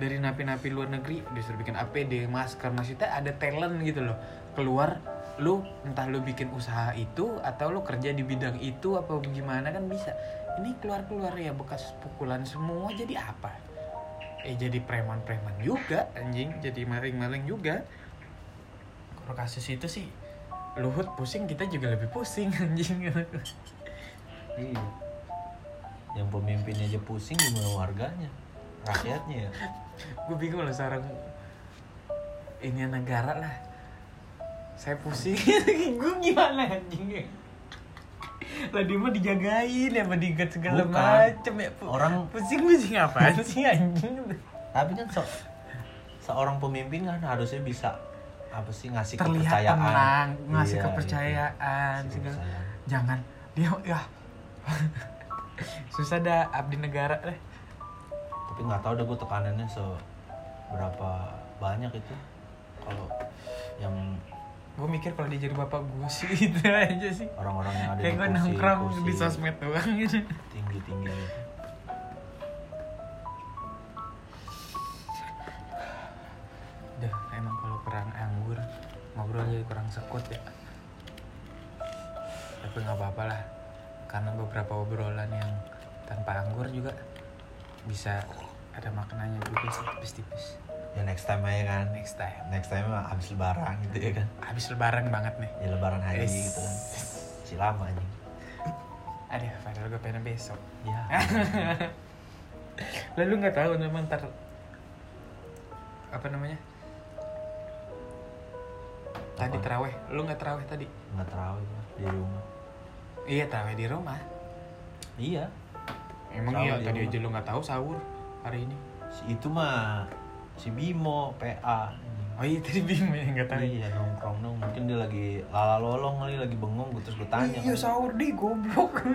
dari napi-napi luar negeri disuruh bikin APD masker maksudnya ada talent gitu loh. Keluar lu entah lu bikin usaha itu atau lu kerja di bidang itu apa gimana kan bisa ini keluar-keluar ya bekas pukulan semua jadi apa? Eh jadi preman-preman juga anjing. Jadi maling-maling juga. Kalau kasus itu sih Luhut pusing kita juga lebih pusing anjing. Iya. Yang pemimpinnya aja pusing gimana warganya? Rakyatnya ya. Gue bingung loh seorang ini negara lah. Saya pusing. Gue gimana anjing lah dia mah dijagain ya diikat segala Bukan. macem ya Orang- pusing pusing apaan sih anjing? Tapi kan se seorang pemimpin kan harusnya bisa apa sih ngasih terlihat kepercayaan. tenang ngasih Iya, kepercayaan. Ngasih segala jangan. Dia ya. Susah dah abdi negara deh. Tapi nggak tahu dah gue tekanannya seberapa banyak itu. Kalau yang gue mikir kalau dia jadi bapak gue sih itu aja sih orang-orang yang ada kayak di gue nongkrong kursi di sosmed doang gitu tinggi tinggi Duh, emang kalau kurang anggur ngobrol jadi kurang sekut ya. Tapi nggak apa-apa lah, karena beberapa obrolan yang tanpa anggur juga bisa ada maknanya juga sih tipis-tipis. Ya next time aja kan Next time, next time mah abis lebaran gitu ya kan habis lebaran banget nih. ya lebaran haji Yes. gitu kan si lama anjing Aduh, padahal gue pengen besok. ya Lalu nggak tahu namanya ntar apa namanya? Tadi Apa? teraweh, lu nggak teraweh tadi? nggak terawih gua di rumah Iya teraweh di rumah. iya Emang iya di tadi rumah. aja lu nggak tahu sahur hari ini. si itu mah si Bimo PA oh iya tadi Bim ya nggak tahu. Iya nongkrong dong. Mungkin dia lagi lala lolong kali lagi bengong gue terus gue tanya iya sahur di goblok.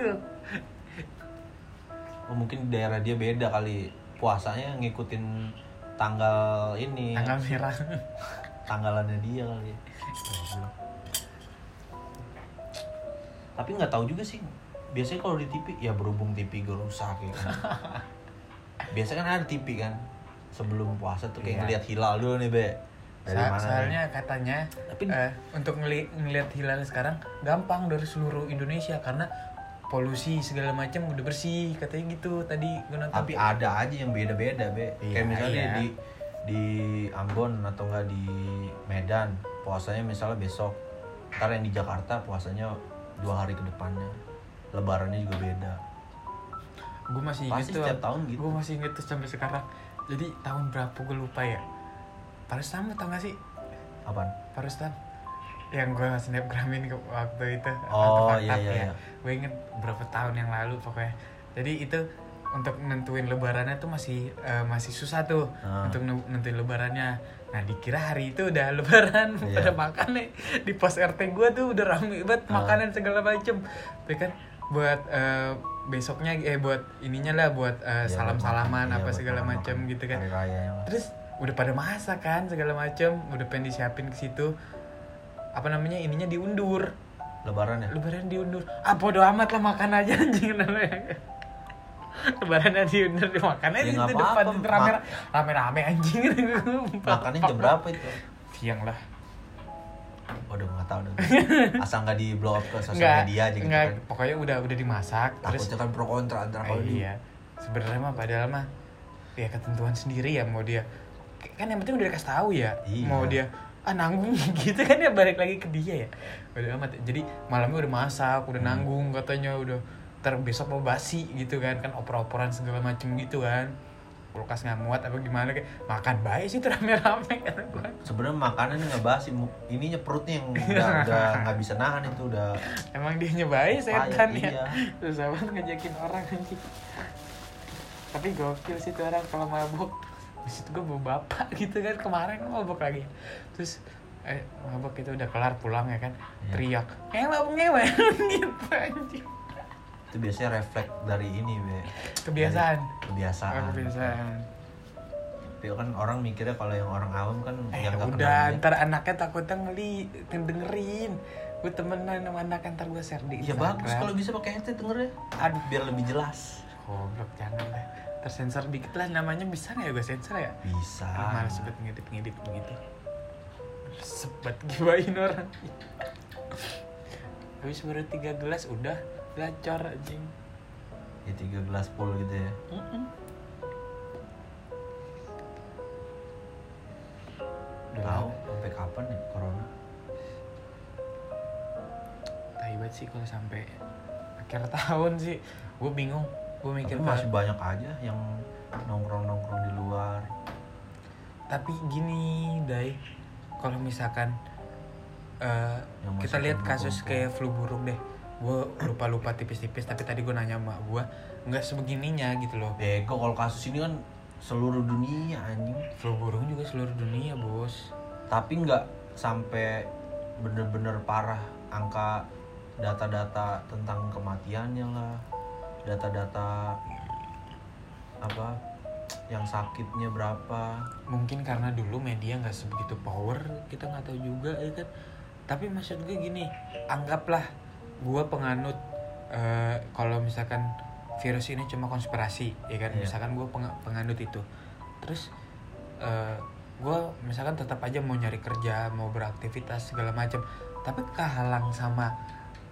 Oh mungkin di daerah dia beda kali. Puasanya ngikutin tanggal ini. Tanggal merah tanggalannya dia kali. Tapi nggak tahu juga sih. Biasanya kalau di TV ya berhubung TV gue rusak ya kan. Biasanya kan ada TV kan sebelum puasa tuh kayak Iya. ngeliat hilal dulu nih be dari Sa- mana soalnya katanya Tapi- eh, untuk ngeli ngelihat hilal sekarang gampang dari seluruh Indonesia karena polusi segala macam udah bersih katanya gitu tadi gue nonton tapi ada aja yang beda-beda be Iya, kayak misalnya iya. di di Ambon atau enggak di Medan puasanya misalnya besok ntar yang di Jakarta puasanya dua hari ke depannya lebarannya juga beda gue masih Pasti inget tuh setiap tahun gitu. gue masih inget tuh sampai sekarang jadi tahun berapa gue lupa ya Paristan tau gak sih apaan Paristan yang gue snapgramin ke waktu itu Oh, iya, iya, ya. iya. gue inget berapa tahun yang lalu pokoknya jadi itu untuk nentuin lebarannya tuh masih eh, masih susah tuh Ah. untuk nen- nentuin lebarannya nah dikira hari itu udah lebaran Iya. pada makan nih di pos RT gue tuh udah rame banget Ah. makanan segala macem tapi kan buat eh, besoknya eh buat ininya lah buat eh, Iya, salam salaman iya, apa buat segala macem gitu kan. Terus udah pada masak kan segala macem udah pengen disiapin ke situ. Apa namanya ininya diundur. Lebaran ya? Lebaran diundur. Ah bodo amat lah makan aja anjing namanya. Lebarannya diundur dimakannya Ya, di nggak itu depan apa-apa, itu rame mak- rame rame anjing. Makannya jam berapa itu? Siang lah waduh nggak tahu deh. Asal nggak di blow up ke sosial Nggak, media aja gitu nggak, kan. Pokoknya udah udah dimasak terus takutnya kan pro kontra antara Eh, kalau iya. Sebenarnya mah padahal mah ya ketentuan sendiri ya mau dia. Kan yang penting udah dikasih tahu ya Iya. mau dia ah nanggung gitu kan ya balik lagi ke dia ya. Udah amat. Jadi malamnya udah masak udah Hmm. nanggung katanya udah ter besok mau basi gitu kan kan opor-oporan segala macem gitu kan kulkas nggak muat apa gimana kayak makan baik sih rame-rame kata sebenarnya makanannya nggak basi mu- ininya perutnya yang udah udah nggak bisa nahan itu udah emang dia nyebai setan ya? iya. susah banget ngajakin orang anjing tapi gokil sih tuh orang kalau mabuk di situ gue bawa bapak gitu kan kemarin mabuk lagi. Terus eh mabuk itu udah kelar pulang ya kan Iya. teriak ngewe ngewe gitu anjing itu biasanya refleks dari ini be. Kebiasaan. Dari kebiasaan. Oh, kebiasaan. Tapi kan orang mikirnya kalau yang orang awam kan eh yang udah ntar anaknya takutnya ngeli dengerin. Gue temenan sama anaknya ntar gue share di ya Instagram. bagus kalau bisa pakai headset dengernya. Aduh. Biar lebih jelas. Goblok jangan deh. Tersensor dikit lah namanya bisa nggak ya gue sensor ya? Bisa. Ah, males banget ngedit-ngedit begitu. Sebat gibain orang. Habis baru tiga gelas udah gacor anjing. Ya tiga gelas full gitu ya. Mm-mm. Udah tahu sampai kapan nih corona? Tai banget sih kalau sampai akhir tahun sih. Gue bingung Gue mikir tapi masih kalau- banyak aja yang nongkrong nongkrong di luar. Tapi gini Dai. Kalau misalkan masih Kita lihat kasus kayak flu burung deh Gue lupa-lupa tipis-tipis Tapi tadi gue nanya sama gue Nggak sebegininya gitu loh. Bego kalau kasus ini kan seluruh dunia anjing. Flu burung juga seluruh dunia bos. Tapi nggak sampai bener-bener parah angka data-data tentang kematiannya lah. Data-data apa yang sakitnya berapa. Mungkin karena dulu media nggak sebegitu power Kita nggak tahu juga ya kan? Tapi maksud gue gini Anggaplah gue penganut eh, Kalau misalkan virus ini cuma konspirasi ya kan? Iya. Misalkan gue peng- penganut itu. Terus eh, gue misalkan tetap aja mau nyari kerja Mau beraktivitas segala macam Tapi kehalang sama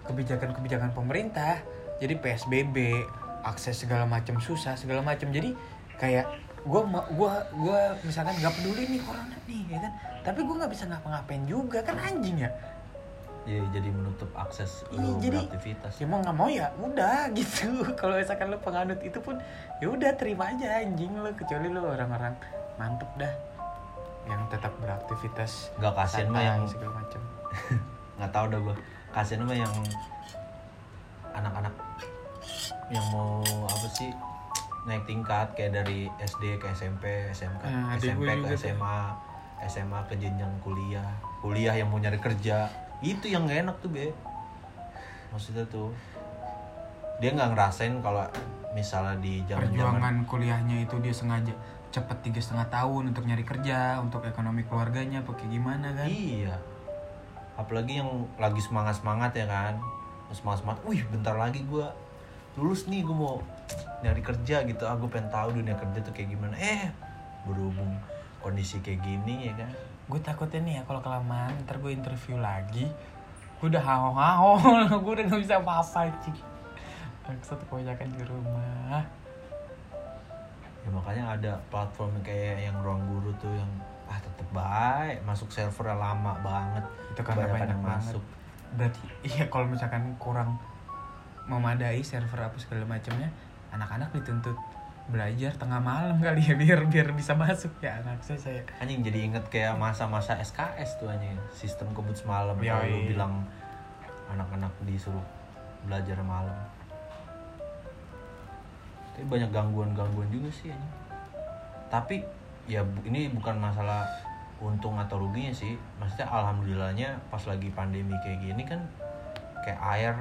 kebijakan-kebijakan pemerintah jadi PSBB akses segala macam susah segala macam jadi kayak gue gua gua misalkan nggak peduli nih corona nih ya kan? Tapi gue nggak bisa ngapa-ngapain juga kan anjing ya ya jadi menutup akses Iya, lu jadi- beraktivitas. ya mau nggak mau ya udah gitu. Kalau misalkan lo penganut itu pun ya udah terima aja anjing lo kecuali lo orang-orang mantep dah yang tetap beraktivitas nggak kasihan mah yang segala macam nggak tahu dah gue kasihan mah yang anak-anak yang mau apa sih naik tingkat kayak dari SD ke SMP SMK Ah, adik SMP ke. SMA SMA ke jenjang kuliah kuliah yang mau nyari kerja itu yang gak enak tuh be. Maksudnya tuh dia nggak ngerasain kalau misalnya di zaman zaman perjuangan kuliahnya itu dia sengaja cepet tiga setengah tahun untuk nyari kerja untuk ekonomi keluarganya pakai gimana kan? Iya. Apalagi yang lagi semangat semangat ya kan? Semangat semangat wih bentar lagi gua lulus nih gue mau nyari kerja gitu. Aku pengen tahu dunia kerja tuh kayak gimana. Eh berhubung kondisi kayak gini ya kan gue takutnya nih ya kalau kelamaan ntar gue interview lagi gue udah haho haho gue udah gak bisa apa-apa cik maksud kebanyakan di rumah. Ya makanya ada platform kayak yang ruang guru tuh yang ah tetep baik masuk server lama banget itu karena Kebanyakan banyak yang banget. masuk. Berarti iya kalau misalkan kurang memadai server apa segala macamnya anak-anak dituntut belajar tengah malam kali ya biar biar bisa masuk ya anak saya saya. Anjing jadi inget kayak masa-masa SKS tuh anjing sistem kebut semalam Ya, lu bilang anak-anak disuruh belajar malam. Tapi banyak gangguan-gangguan juga sih anjing. Tapi ya ini bukan masalah untung atau ruginya sih. Maksudnya alhamdulillahnya pas lagi pandemi kayak gini kan kayak air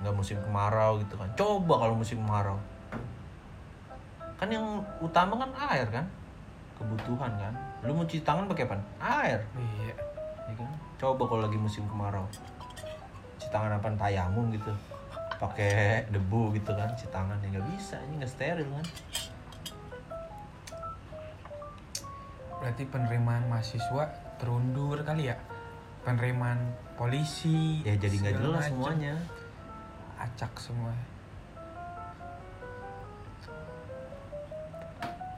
nggak musim kemarau gitu kan. Coba kalau musim kemarau kan yang utama kan air kan? Kebutuhan kan? Lu mau cuci tangan pakai apa air. Iya. Ya kan? Coba kalau lagi musim kemarau. Cuci tangan apa tayamum gitu. Pakai debu gitu kan cuci tangan. Ya nggak bisa. Ini nggak steril kan? Berarti penerimaan mahasiswa terundur kali ya? Penerimaan polisi ya jadi nggak jelas macem. semuanya. Acak semua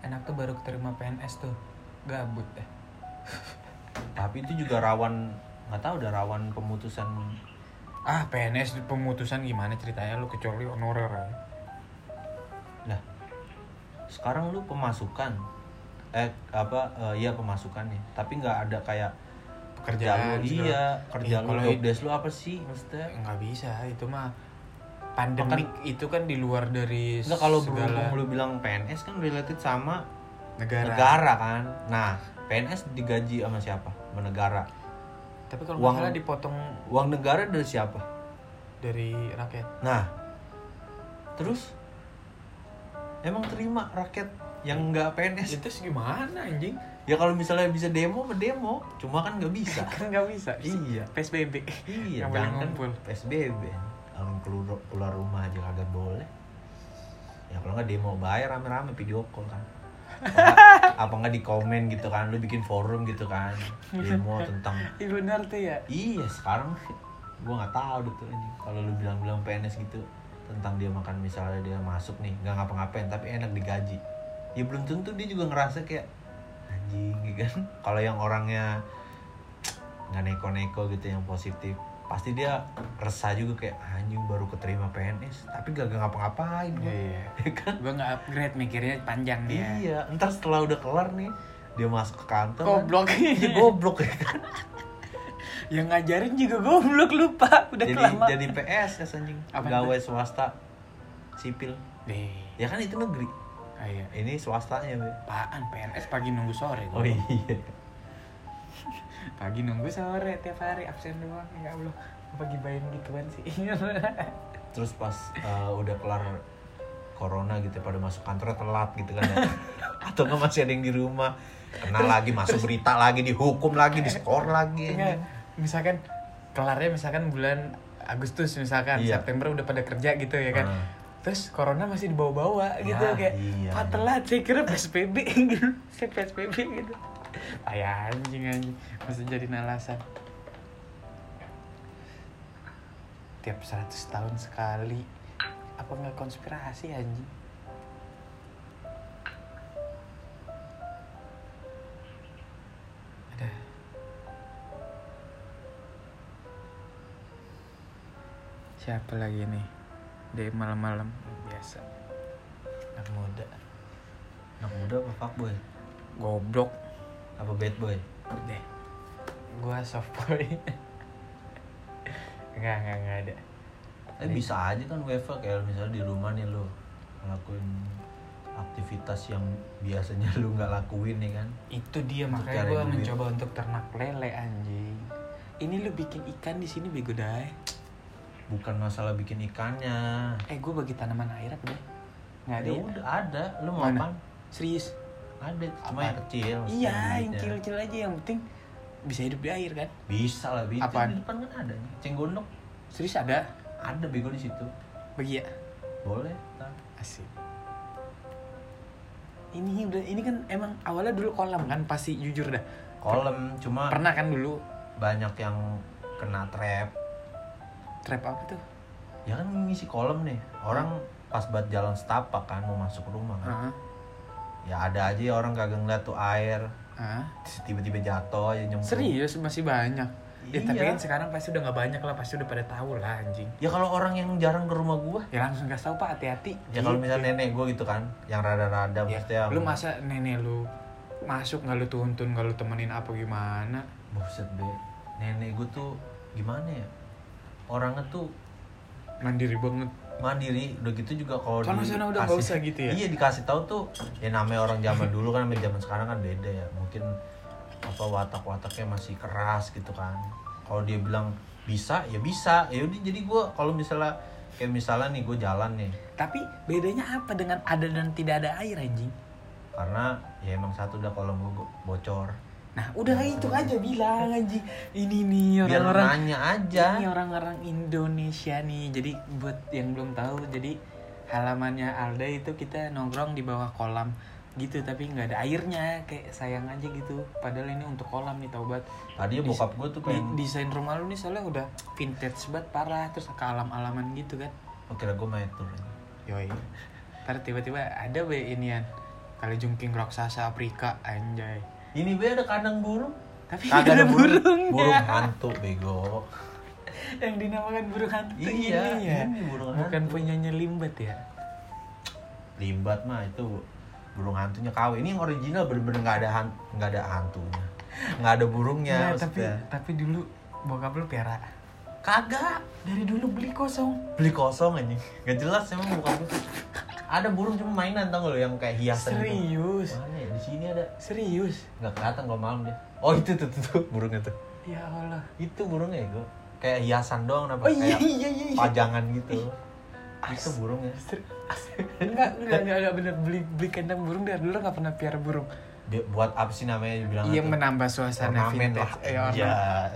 enak tuh baru keterima PNS tuh. Gabut deh. Tapi itu juga rawan nggak tahu udah rawan pemutusan. Ah PNS pemutusan gimana ceritanya? Lu kecuali honorer ya. Lah sekarang lu pemasukan. Eh apa eh, iya pemasukannya tapi nggak ada kayak kerja pekerjaan lu segala- iya kerja Iya, lu kalau desk lu apa sih maksudnya? Nggak bisa itu mah pandemik itu kan di luar dari Enggak kalau segala berhubung lu bilang PNS kan related sama negara. negara. kan. Nah, PNS digaji sama siapa? Sama negara. tapi kalau Uang- misalnya dipotong Uang negara dari siapa? dari rakyat Nah, terus emang terima rakyat yang nggak PNS? itu gimana anjing Ya kalau misalnya bisa demo, demo. Cuma kan nggak bisa. kan nggak bisa Iya. PSBB iya, boleh jangan ngumpul. PSBB. Orang keluar, keluar rumah aja kagak boleh. Ya kalau nggak demo bayar rame-rame video call kan. Apa- nggak di komen gitu kan lu bikin forum gitu kan demo tentang Iya benar tuh ya? Iya sekarang gua nggak tahu tuh anjing. Kalau lu bilang-bilang PNS gitu tentang dia makan misalnya dia masuk nih nggak ngapa-ngapain tapi enak digaji. Ya belum tentu dia juga ngerasa kayak anjing gitu kan. Kalau yang orangnya nggak neko-neko gitu yang positif pasti dia resah juga kayak anjing baru keterima PNS tapi gak, gak ngapa-ngapain gua." iya Ya kan? Gue nggak upgrade mikirnya panjang dia. Iya ntar setelah udah kelar nih dia masuk ke kantor kan, goblok. Dia goblok ya kan? Yang ngajarin juga goblok lupa. Udah jadi kelamaan jadi PSS anjing. Pegawai swasta sipil. Deh. ya kan itu negeri. Ah, iya. ini swastanya be. Apaan PNS pagi nunggu sore oh iya Pagi nunggu sore tiap hari absen doang ya Allah. Apa gibain gituan sih? terus pas uh, udah kelar corona gitu pada masuk kantor telat gitu kan ya. atau nggak masih ada yang di rumah kena lagi masuk berita lagi dihukum lagi diskor lagi Enggak. Misalkan kelarnya misalkan bulan Agustus misalkan Iya. September udah pada kerja gitu ya kan. Ah. Terus corona masih dibawa-bawa gitu Ya, kayak iya. Pak telat saya kira PSBB gitu. Saya PSBB gitu. Ayah anjing anjing masih jadi alasan. Tiap 100 tahun sekali apa nggak konspirasi anjing? Ada. Siapa lagi nih? Dari malam-malam biasa. Anak muda. anak muda apa fuckboy Goblok apa bad boy? Deh. Gua soft boy. enggak, enggak, enggak ada. eh bisa aja kan WFA kayak misalnya di rumah nih lo ngelakuin aktivitas yang biasanya lu nggak lakuin nih kan? Itu dia Untuk makanya gue mencoba untuk ternak lele anjing. Ini lu bikin ikan di sini bego dai bukan masalah bikin ikannya. Eh gue bagi tanaman air apa deh nggak ada ya? ya? udah ada. Lu mau apa serius ada cuma yang kecil iya yang duitnya. kecil-kecil aja yang penting bisa hidup di air kan? Bisa lah bisa. Apaan? di depan kan ada cenggondok serius ada? Ada bego di situ. Bagi ya boleh ntar. asik. Ini udah ini kan emang awalnya dulu kolam kan? Pasti jujur dah. Kolam cuma pernah kan dulu? banyak yang kena trap. Trap apa tuh? Ya kan ngisi kolam nih. Orang pas buat jalan setapak kan mau masuk rumah kan. Hah? Ya ada aja ya orang kagak ngeliat tuh air. Hah? tiba-tiba jatuh aja nyemplung. Serius? Masih banyak? Ya tapi Iya. kan sekarang pasti udah nggak banyak lah pasti udah pada tahu lah anjing. Ya kalau orang yang jarang ke rumah gua. Ya langsung kasih tahu pak hati-hati. Ya kalau Gitu. misalnya nenek gua gitu kan yang rada-rada ya, maksudnya lu masa nenek lu masuk nggak lu tuntun nggak lu temenin apa gimana? Buset be. Nenek gua tuh gimana ya? Orangnya tuh mandiri banget mandiri udah gitu juga kalau Sono- sono udah nggak usah gitu ya? iya dikasih tahu tuh ya namanya orang zaman dulu kan sama zaman sekarang kan beda ya. Mungkin apa watak-wataknya masih keras gitu kan. Kalau dia bilang bisa ya bisa. Ya udah jadi gua kalau misalnya kayak misalnya nih gue jalan nih. Tapi bedanya apa dengan ada dan tidak ada air anjing? Karena ya emang satu udah kalau gue bocor nah udah itu aja bilang anjing. Ini nih orang-orang nanya aja. Ini orang-orang Indonesia nih. Jadi buat yang belum tahu jadi halamannya Alda itu kita nongkrong di bawah kolam gitu tapi nggak ada airnya. Kayak sayang aja gitu. Padahal ini untuk kolam nih tau banget tadi bokap gue tuh Di- pengen desain rumah lu nih soalnya udah vintage banget parah. Terus ke alam-alaman gitu kan. Oh kira gue main aja. yoi. Ntar tiba-tiba ada be inian kali jungking raksasa Afrika anjay ini be ada kandang burung. Tapi kagak ada burung. burungnya. burung hantu bego. Yang dinamakan burung hantu Iya, ini ya. ini burung bukan hantu. punyanya limbat ya? Limbat mah itu burung hantunya KW ini yang original bener-bener nggak ada han- nggak ada hantunya. Nggak ada burungnya Nah, tapi tapi dulu bokap lu piara kagak. Dari dulu beli kosong. Beli kosong aja nggak jelas emang bukan gue ada burung cuma mainan tau gak lo yang kayak hiasan gitu? Serius? Mana ya di sini ada. Serius? Nggak kelihatan kalau malam dia. Oh itu tuh tuh, tuh burungnya tuh. Ya Allah. Itu burungnya gue kayak hiasan doang apa oh iya kayak iya iya iya. pajangan gitu. As- itu burungnya. enggak enggak enggak, enggak bener. Beli beli kandang burung dari dulu nggak pernah piara burung. Dia- buat apa sih namanya dibilang iya menambah suasana ornamen vintage. lah. Eh, iya.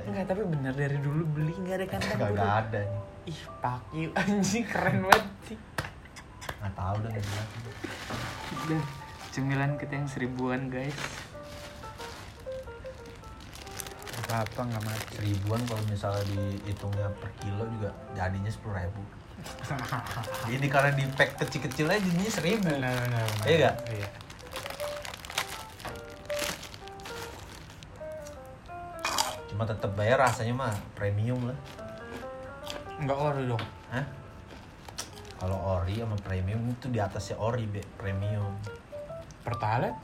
Enggak tapi bener dari dulu beli nggak ada kandang nggak burung. ada nih ih pak you anjing keren banget sih nggak tahu dah nggak jelas Udah, cemilan kita yang seribuan guys apa apa nggak mati seribuan kalau misalnya dihitungnya per kilo juga jadinya sepuluh ribu ini karena di pack kecil-kecil aja jadinya seribu Benar, benar, benar. Iya nggak? Iya. cuma tetap bayar rasanya mah premium lah Enggak ori dong. Hah? Kalau ori sama premium itu di atasnya ori be premium Pertalite?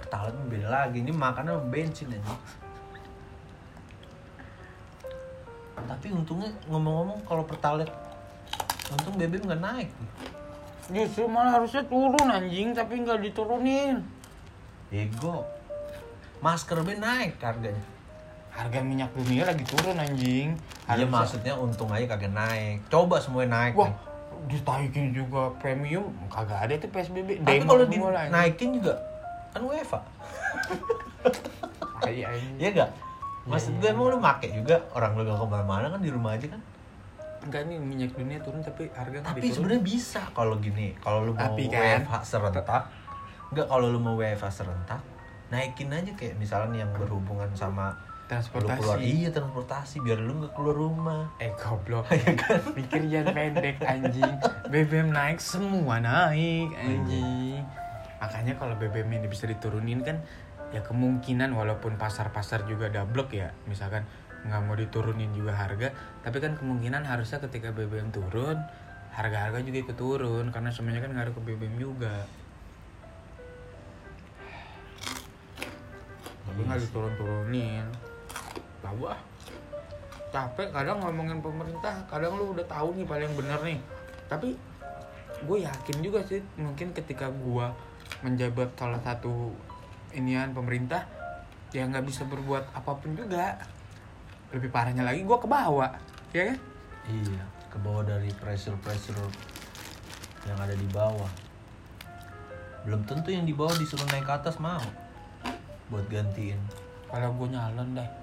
pertalite mah beda lagi ini makannya bensin aja tapi untungnya ngomong-ngomong kalau pertalite untung BBM nggak naik Justru malah harusnya turun anjing, tapi nggak diturunin. Ego. Masker B naik harganya. Harga minyak dunia lagi turun anjing. Iya Harusnya- maksudnya untung aja kagak naik. Coba semuanya naik. Wah, nih. Ditaikin juga premium, kagak ada tuh PSBB. Tapi kalau anjing. dinaikin juga kan UEFA. Tai, anjing. Iya gak? Maksud Iya, gue iya. emang lu make juga orang lu gak ke mana-mana kan di rumah aja kan. Enggak nih minyak dunia turun tapi harga Tapi sebenarnya bisa kalau gini. Kalau lu mau Tapi kan- WFH serentak, enggak kalau lu mau WFH serentak, naikin aja kayak misalnya yang berhubungan sama lu transportasi. keluar iya transportasi biar lu nggak keluar rumah. Eh goblok. Ya kan? Pikir jangan pendek anjing. BBM naik semua naik anjing. Makanya kalau BBM ini bisa diturunin kan ya kemungkinan walaupun pasar-pasar juga dablek ya misalkan nggak mau diturunin juga harga tapi kan kemungkinan harusnya ketika BBM turun harga-harga juga ikut turun karena semuanya kan ngaruh ke BBM juga tapi nggak diturun-turunin tahu ah. Capek kadang ngomongin pemerintah kadang lu udah tahu nih paling bener nih. Tapi gue yakin juga sih mungkin ketika gue menjabat salah satu inian pemerintah ya nggak bisa berbuat apa pun juga. Lebih parahnya lagi gue ke bawah ya kan? Iya ke bawah dari pressure pressure yang ada di bawah. Belum tentu yang di bawah disuruh naik ke atas mau. Buat gantiin. Kalau gue nyalon deh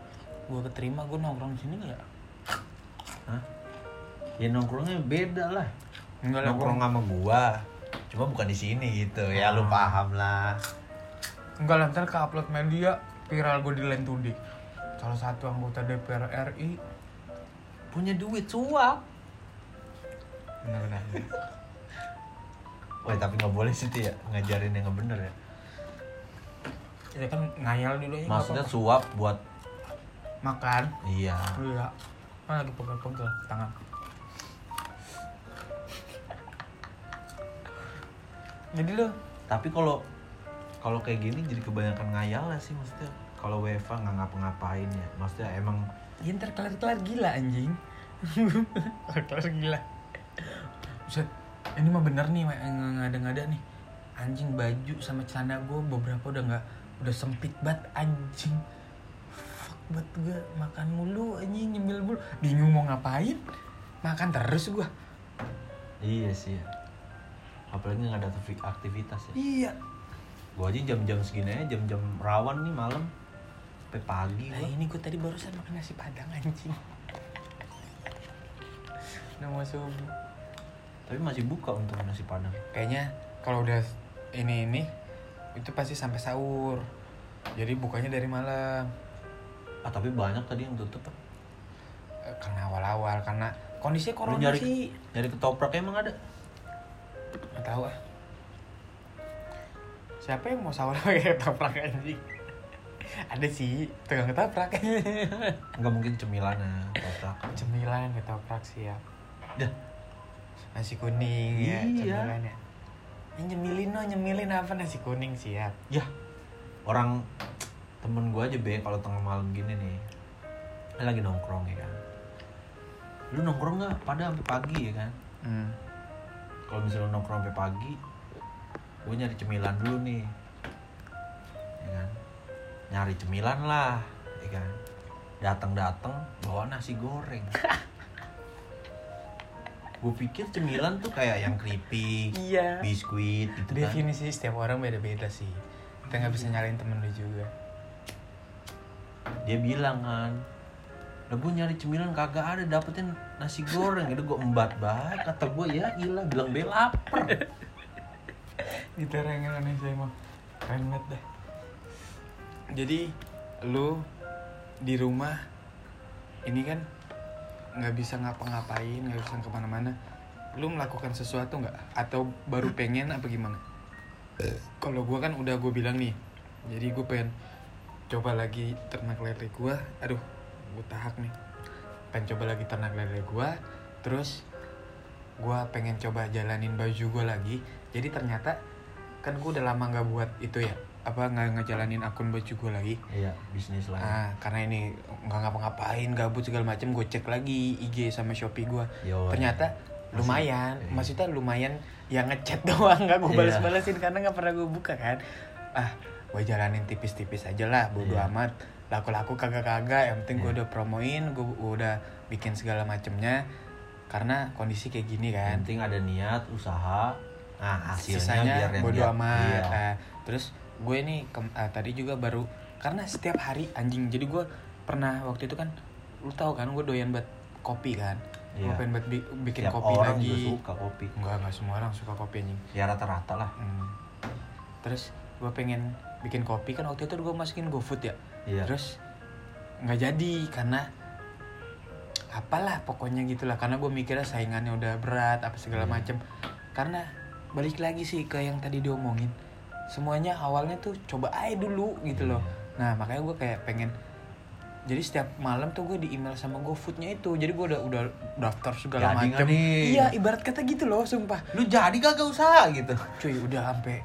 gue keterima gue nongkrong di sini nggak? Ya Hah? ya nongkrongnya beda lah. Enggak nongkrong sama gua. Cuma bukan di sini gitu. Ya lu paham lah. Enggak lah, ntar ke upload media viral gue di Line Today. Salah satu anggota DPR RI. punya duit suap. Benar-benar. Wah tapi nggak boleh sih ya ngajarin yang nggak bener ya. Ya kan ngayal dulu nggak maksudnya suap buat makan. iya Iya. Kan lagi pegel-pegel tangan. Jadi lo tapi kalau kalau kayak gini jadi kebanyakan ngayal lah sih maksudnya kalau WFA nggak ngapa-ngapain ya maksudnya emang ya ntar kelar-kelar gila anjing. kelar-kelar gila. Buset, ini mah bener nih yang ngada-ngada nih. Anjing baju sama celana gue beberapa udah nggak udah sempit banget anjing. Banget gue makan mulu anjing nyemil mulu. Bingung mau ngapain. Makan terus gue. iya sih ya. apalagi nggak ada aktivi- aktivitas ya Iya. gua aja jam-jam segini aja jam-jam rawan nih malam sampai pagi Nah gua ini gue tadi barusan makan nasi padang anjing. Udah mau subuh. tapi masih buka untuk nasi padang kayaknya kalau udah ini ini itu pasti sampai sahur jadi bukanya dari malam ah tapi banyak tadi yang tutup. Eh, karena awal-awal karena kondisinya Lu corona nyari sih. nyari ketoprak emang ada? Nggak tahu ah. Siapa yang mau sahur pakai ketoprak anjing? Ada sih tukang ketoprak. Nggak mungkin cemilannya ketoprak. Cemilan ketoprak siap dah. Nasi kuning ya Iya. cemilan ya. Ini nyemilin no nyemilin apa nasi kuning siap. Ya. Orang temen gua aja be kalau tengah malam gini nih. Lagi nongkrong ya kan. Lu nongkrong nggak? Pada sampai pagi ya kan? Hmm. kalau misalnya lu nongkrong sampai pagi gue nyari cemilan dulu nih. Ya kan? Nyari cemilan lah ya kan? Datang datang bawa nasi goreng. Gue pikir cemilan tuh kayak yang keripik iya. biskuit gitu kan. Definisi setiap orang beda-beda sih. Kita nggak bisa nyalain temen lu juga dia bilang kan lah gue nyari cemilan kagak ada dapetin nasi goreng itu gue embat banget kata gue ya ilah bilang be lapar Gitu orang Indonesia emang keren banget deh. Jadi lu di rumah ini kan nggak bisa ngapa-ngapain, nggak bisa ke mana-mana. Lu melakukan sesuatu nggak? Atau baru pengen apa gimana? Kalau gua kan udah gue bilang nih, jadi gue pengen coba lagi ternak lele gua. Aduh, gue tahak nih. Pengen coba lagi ternak lele gua. Terus gua pengen coba jalanin baju gua lagi. Jadi ternyata kan gue udah lama nggak buat itu ya apa nggak ngejalanin akun baju gue lagi iya bisnis lah ah karena ini nggak ngapa-ngapain gabut segala macem gue cek lagi IG sama Shopee gue Yo, ternyata lumayan iya. maksudnya lumayan yang ngechat doang nggak gue Iya. balas-balasin karena nggak pernah gue buka kan ah gue jalanin tipis-tipis aja lah bodo Iya. amat laku-laku kagak-kagak yang penting gue Iya. udah promoin gue udah bikin segala macemnya karena kondisi kayak gini kan yang penting ada niat usaha nah hasilnya sisanya biar yang bodo amat iya. Nah, terus gue nih ah, tadi juga baru karena setiap hari anjing jadi gue pernah waktu itu kan lu tahu kan gue doyan buat kopi kan gue Iya. pengen buat bi- bikin Tiap kopi orang lagi juga suka kopi enggak enggak semua orang suka kopi anjing ya rata-rata lah Hmm. terus gue pengen bikin kopi kan waktu itu gue masukin GoFood ya. Iya. Terus nggak jadi karena apalah pokoknya gitulah. Karena gue mikirnya saingannya udah berat apa segala Iya. macem. Karena balik lagi sih ke yang tadi diomongin. Semuanya awalnya tuh coba aja dulu gitu loh. Nah makanya gue kayak pengen jadi setiap malam tuh gue di email sama GoFoodnya itu. Jadi gue udah udah daftar segala nih? iya ibarat kata gitu loh sumpah. Lu jadi kagak usaha gitu? Cuy udah sampai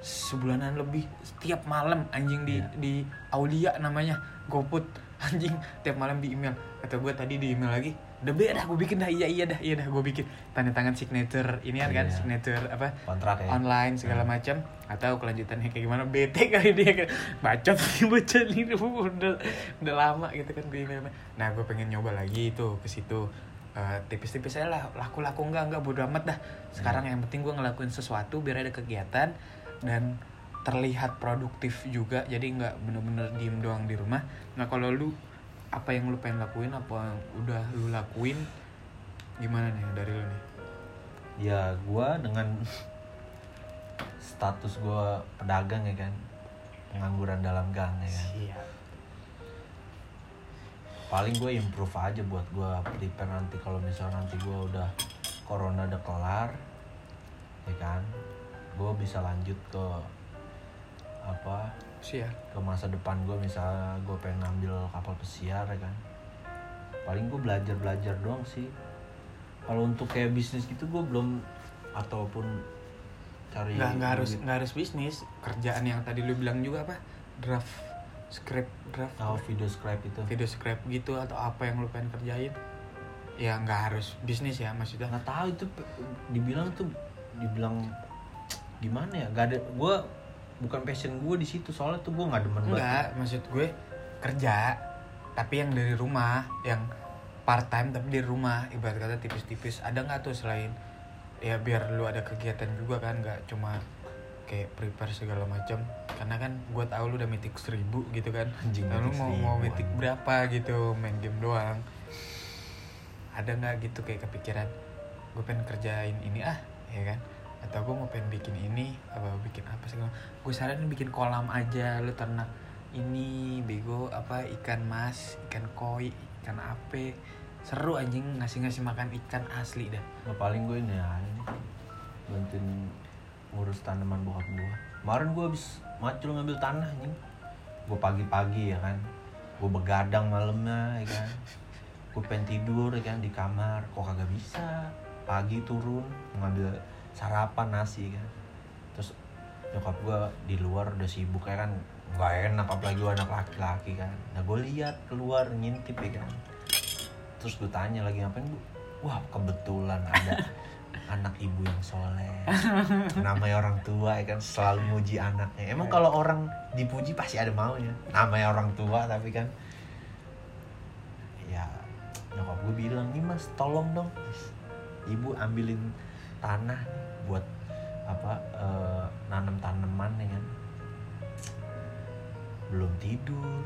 sebulanan lebih setiap malam anjing di Iya. di Aulia namanya. GoFood anjing tiap malam di email. Kata gue tadi di email lagi udah be dah gue bikin dah. Iya iya dah iya dah gue bikin. Tanda tangan signature ini kan Iya. signature apa kontrak ya. online segala Hmm. macam. Atau kelanjutannya kayak gimana? Bete kali dia kayak bacot nih bocah ini udah udah lama gitu kan gue ini nah gue pengen nyoba lagi itu ke situ. Eh, tipis-tipis aja lah laku-laku enggak enggak bodo amat dah. Sekarang yang penting gue ngelakuin sesuatu biar ada kegiatan dan terlihat produktif juga. Jadi nggak bener-bener diem doang di rumah. Nah kalau lu apa yang lu pengen lakuin? Apa yang udah lu lakuin? Gimana nih dari lu nih? Ya gua dengan status gua pedagang ya kan. Pengangguran dalam gang ya kan. Siap. Paling gue improve aja buat gue prepare nanti. Kalau misalnya nanti gue udah corona udah kelar ya kan gue bisa lanjut ke apa? Siap ke masa depan gue misalnya gue pengen ambil kapal pesiar ya kan? Paling gue belajar belajar doang sih. Kalau untuk kayak bisnis gitu gue belum ataupun cari nggak nggak harus nggak harus bisnis. Kerjaan yang tadi lu bilang juga apa? Draft script draft tahu video scribe itu. video script gitu atau apa yang lu pengen kerjain? Ya nggak harus bisnis ya maksudnya. Nggak tahu itu dibilang tuh dibilang gimana ya? Gak ada gue bukan passion gue di situ soalnya tuh gue nggak demen banget. Enggak maksud gue kerja tapi yang dari rumah yang part time tapi di rumah ibarat kata tipis-tipis. Ada nggak tuh selain ya biar lu ada kegiatan juga kan nggak cuma kayak prepare segala macam. Karena kan gue tahu lu udah mitik seribu gitu kan. Anjing, Nah, lu mau mau 1000, mitik berapa gitu main game doang. Ada nggak gitu kayak kepikiran gue pengen kerjain ini ah ya kan atau gue mau pengen bikin ini apa bikin apa sih gue saranin bikin kolam aja lu ternak ini bego apa ikan mas ikan koi ikan ape. Seru anjing ngasih ngasih makan ikan asli dah. Nah, paling gue ini aja nih bantuin ngurus tanaman gue kemarin gue habis macul ngambil tanah nih gue pagi-pagi ya kan. Gue begadang malamnya ya kan. Gue pengen tidur ya kan di kamar. Kok kagak bisa? Pagi turun ngambil sarapan nasi kan. Terus nyokap gue di luar udah sibuk ya kan. Nggak enak apalagi gue anak laki-laki kan. Nah gue lihat keluar ngintip ya kan. Terus gue tanya lagi ngapain bu? Wah kebetulan ada anak ibu yang soleh. Namanya orang tua ya kan. Selalu muji anaknya. Emang kalau orang dipuji pasti ada maunya. Namanya orang tua tapi kan. Ya nyokap gue bilang nih mas tolong dong ibu ambilin tanah buat apa eh, nanam tanaman ya kan? Belum tidur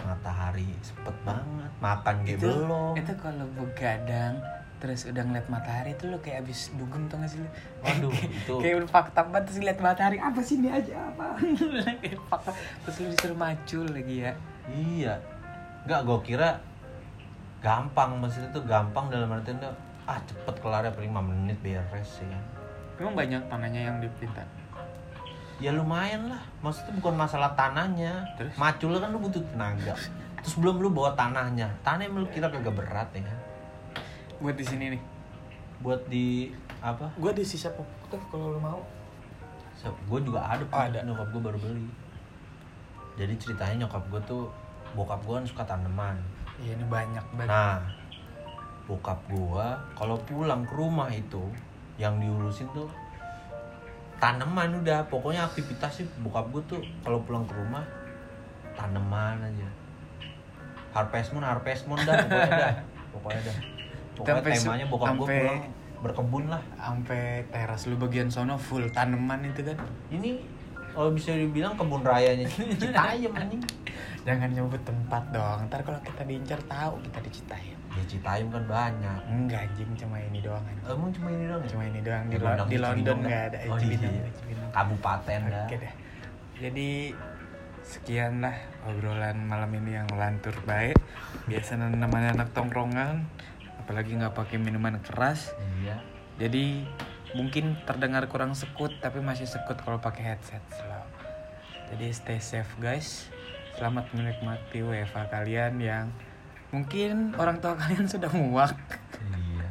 matahari sepet banget makan kayak itu belum. itu kalau begadang terus udah ngeliat matahari tuh lu kayak abis dugem tuh gak sih lu Waduh, itu kayak udah fakta banget terus lihat matahari apa sih ini aja apa? Kayak fakta. Terus lu disuruh macul lagi ya. Iya. Enggak, gue kira gampang maksudnya tuh gampang dalam artian tuh ah cepet kelar ya paling 5 menit beres ya kan. Emang banyak tanahnya yang dipinta Ya lumayan lah. Maksudnya bukan masalah tanahnya. Terus? Macul kan lu butuh tenaga. Terus belum lu bawa tanahnya. Tanah yang lu kira kagak berat ya kan. buat di sini nih Buat di apa? gua di sisa pupuk tuh kalau lu mau Gue juga ada, Oh, ada. nyokap gue baru beli. Jadi ceritanya nyokap gue tuh bokap gue kan suka tanaman. iya ini banyak banget Nah, bokap gua kalau pulang ke rumah itu yang diurusin tuh tanaman udah. Pokoknya aktivitasnya bokap gua tuh kalau pulang ke rumah tanaman aja. Harvest moon harvest moon dah pokoknya dah. Pokoknya dah. Pokoknya Sampai su- temanya bokap gua sampai- pulang berkebun lah. sampai teras lu bagian sono full tanaman itu kan? Ini kalau bisa dibilang kebun rayanya Citayam anjing. Jangan nyebut tempat dong. Ntar kalau kita diincar tahu kita diceritain ya Citayam kan banyak enggak anjing cuma ini doang anjing. emang cuma ini doang ya? cuma ini doang di, Ya, Lo- di London Cibinong nggak dah. ada Oh, Cibinong, iya. Cibinong. kabupaten dah Oke deh. Jadi sekian lah obrolan malam ini yang lantur baik. Biasa namanya anak tongkrongan, apalagi nggak pakai minuman keras. iya Jadi mungkin terdengar kurang sekut, tapi masih sekut kalau pakai headset slow. Jadi stay safe guys. Selamat menikmati WFA kalian yang mungkin orang tua kalian sudah muak. iya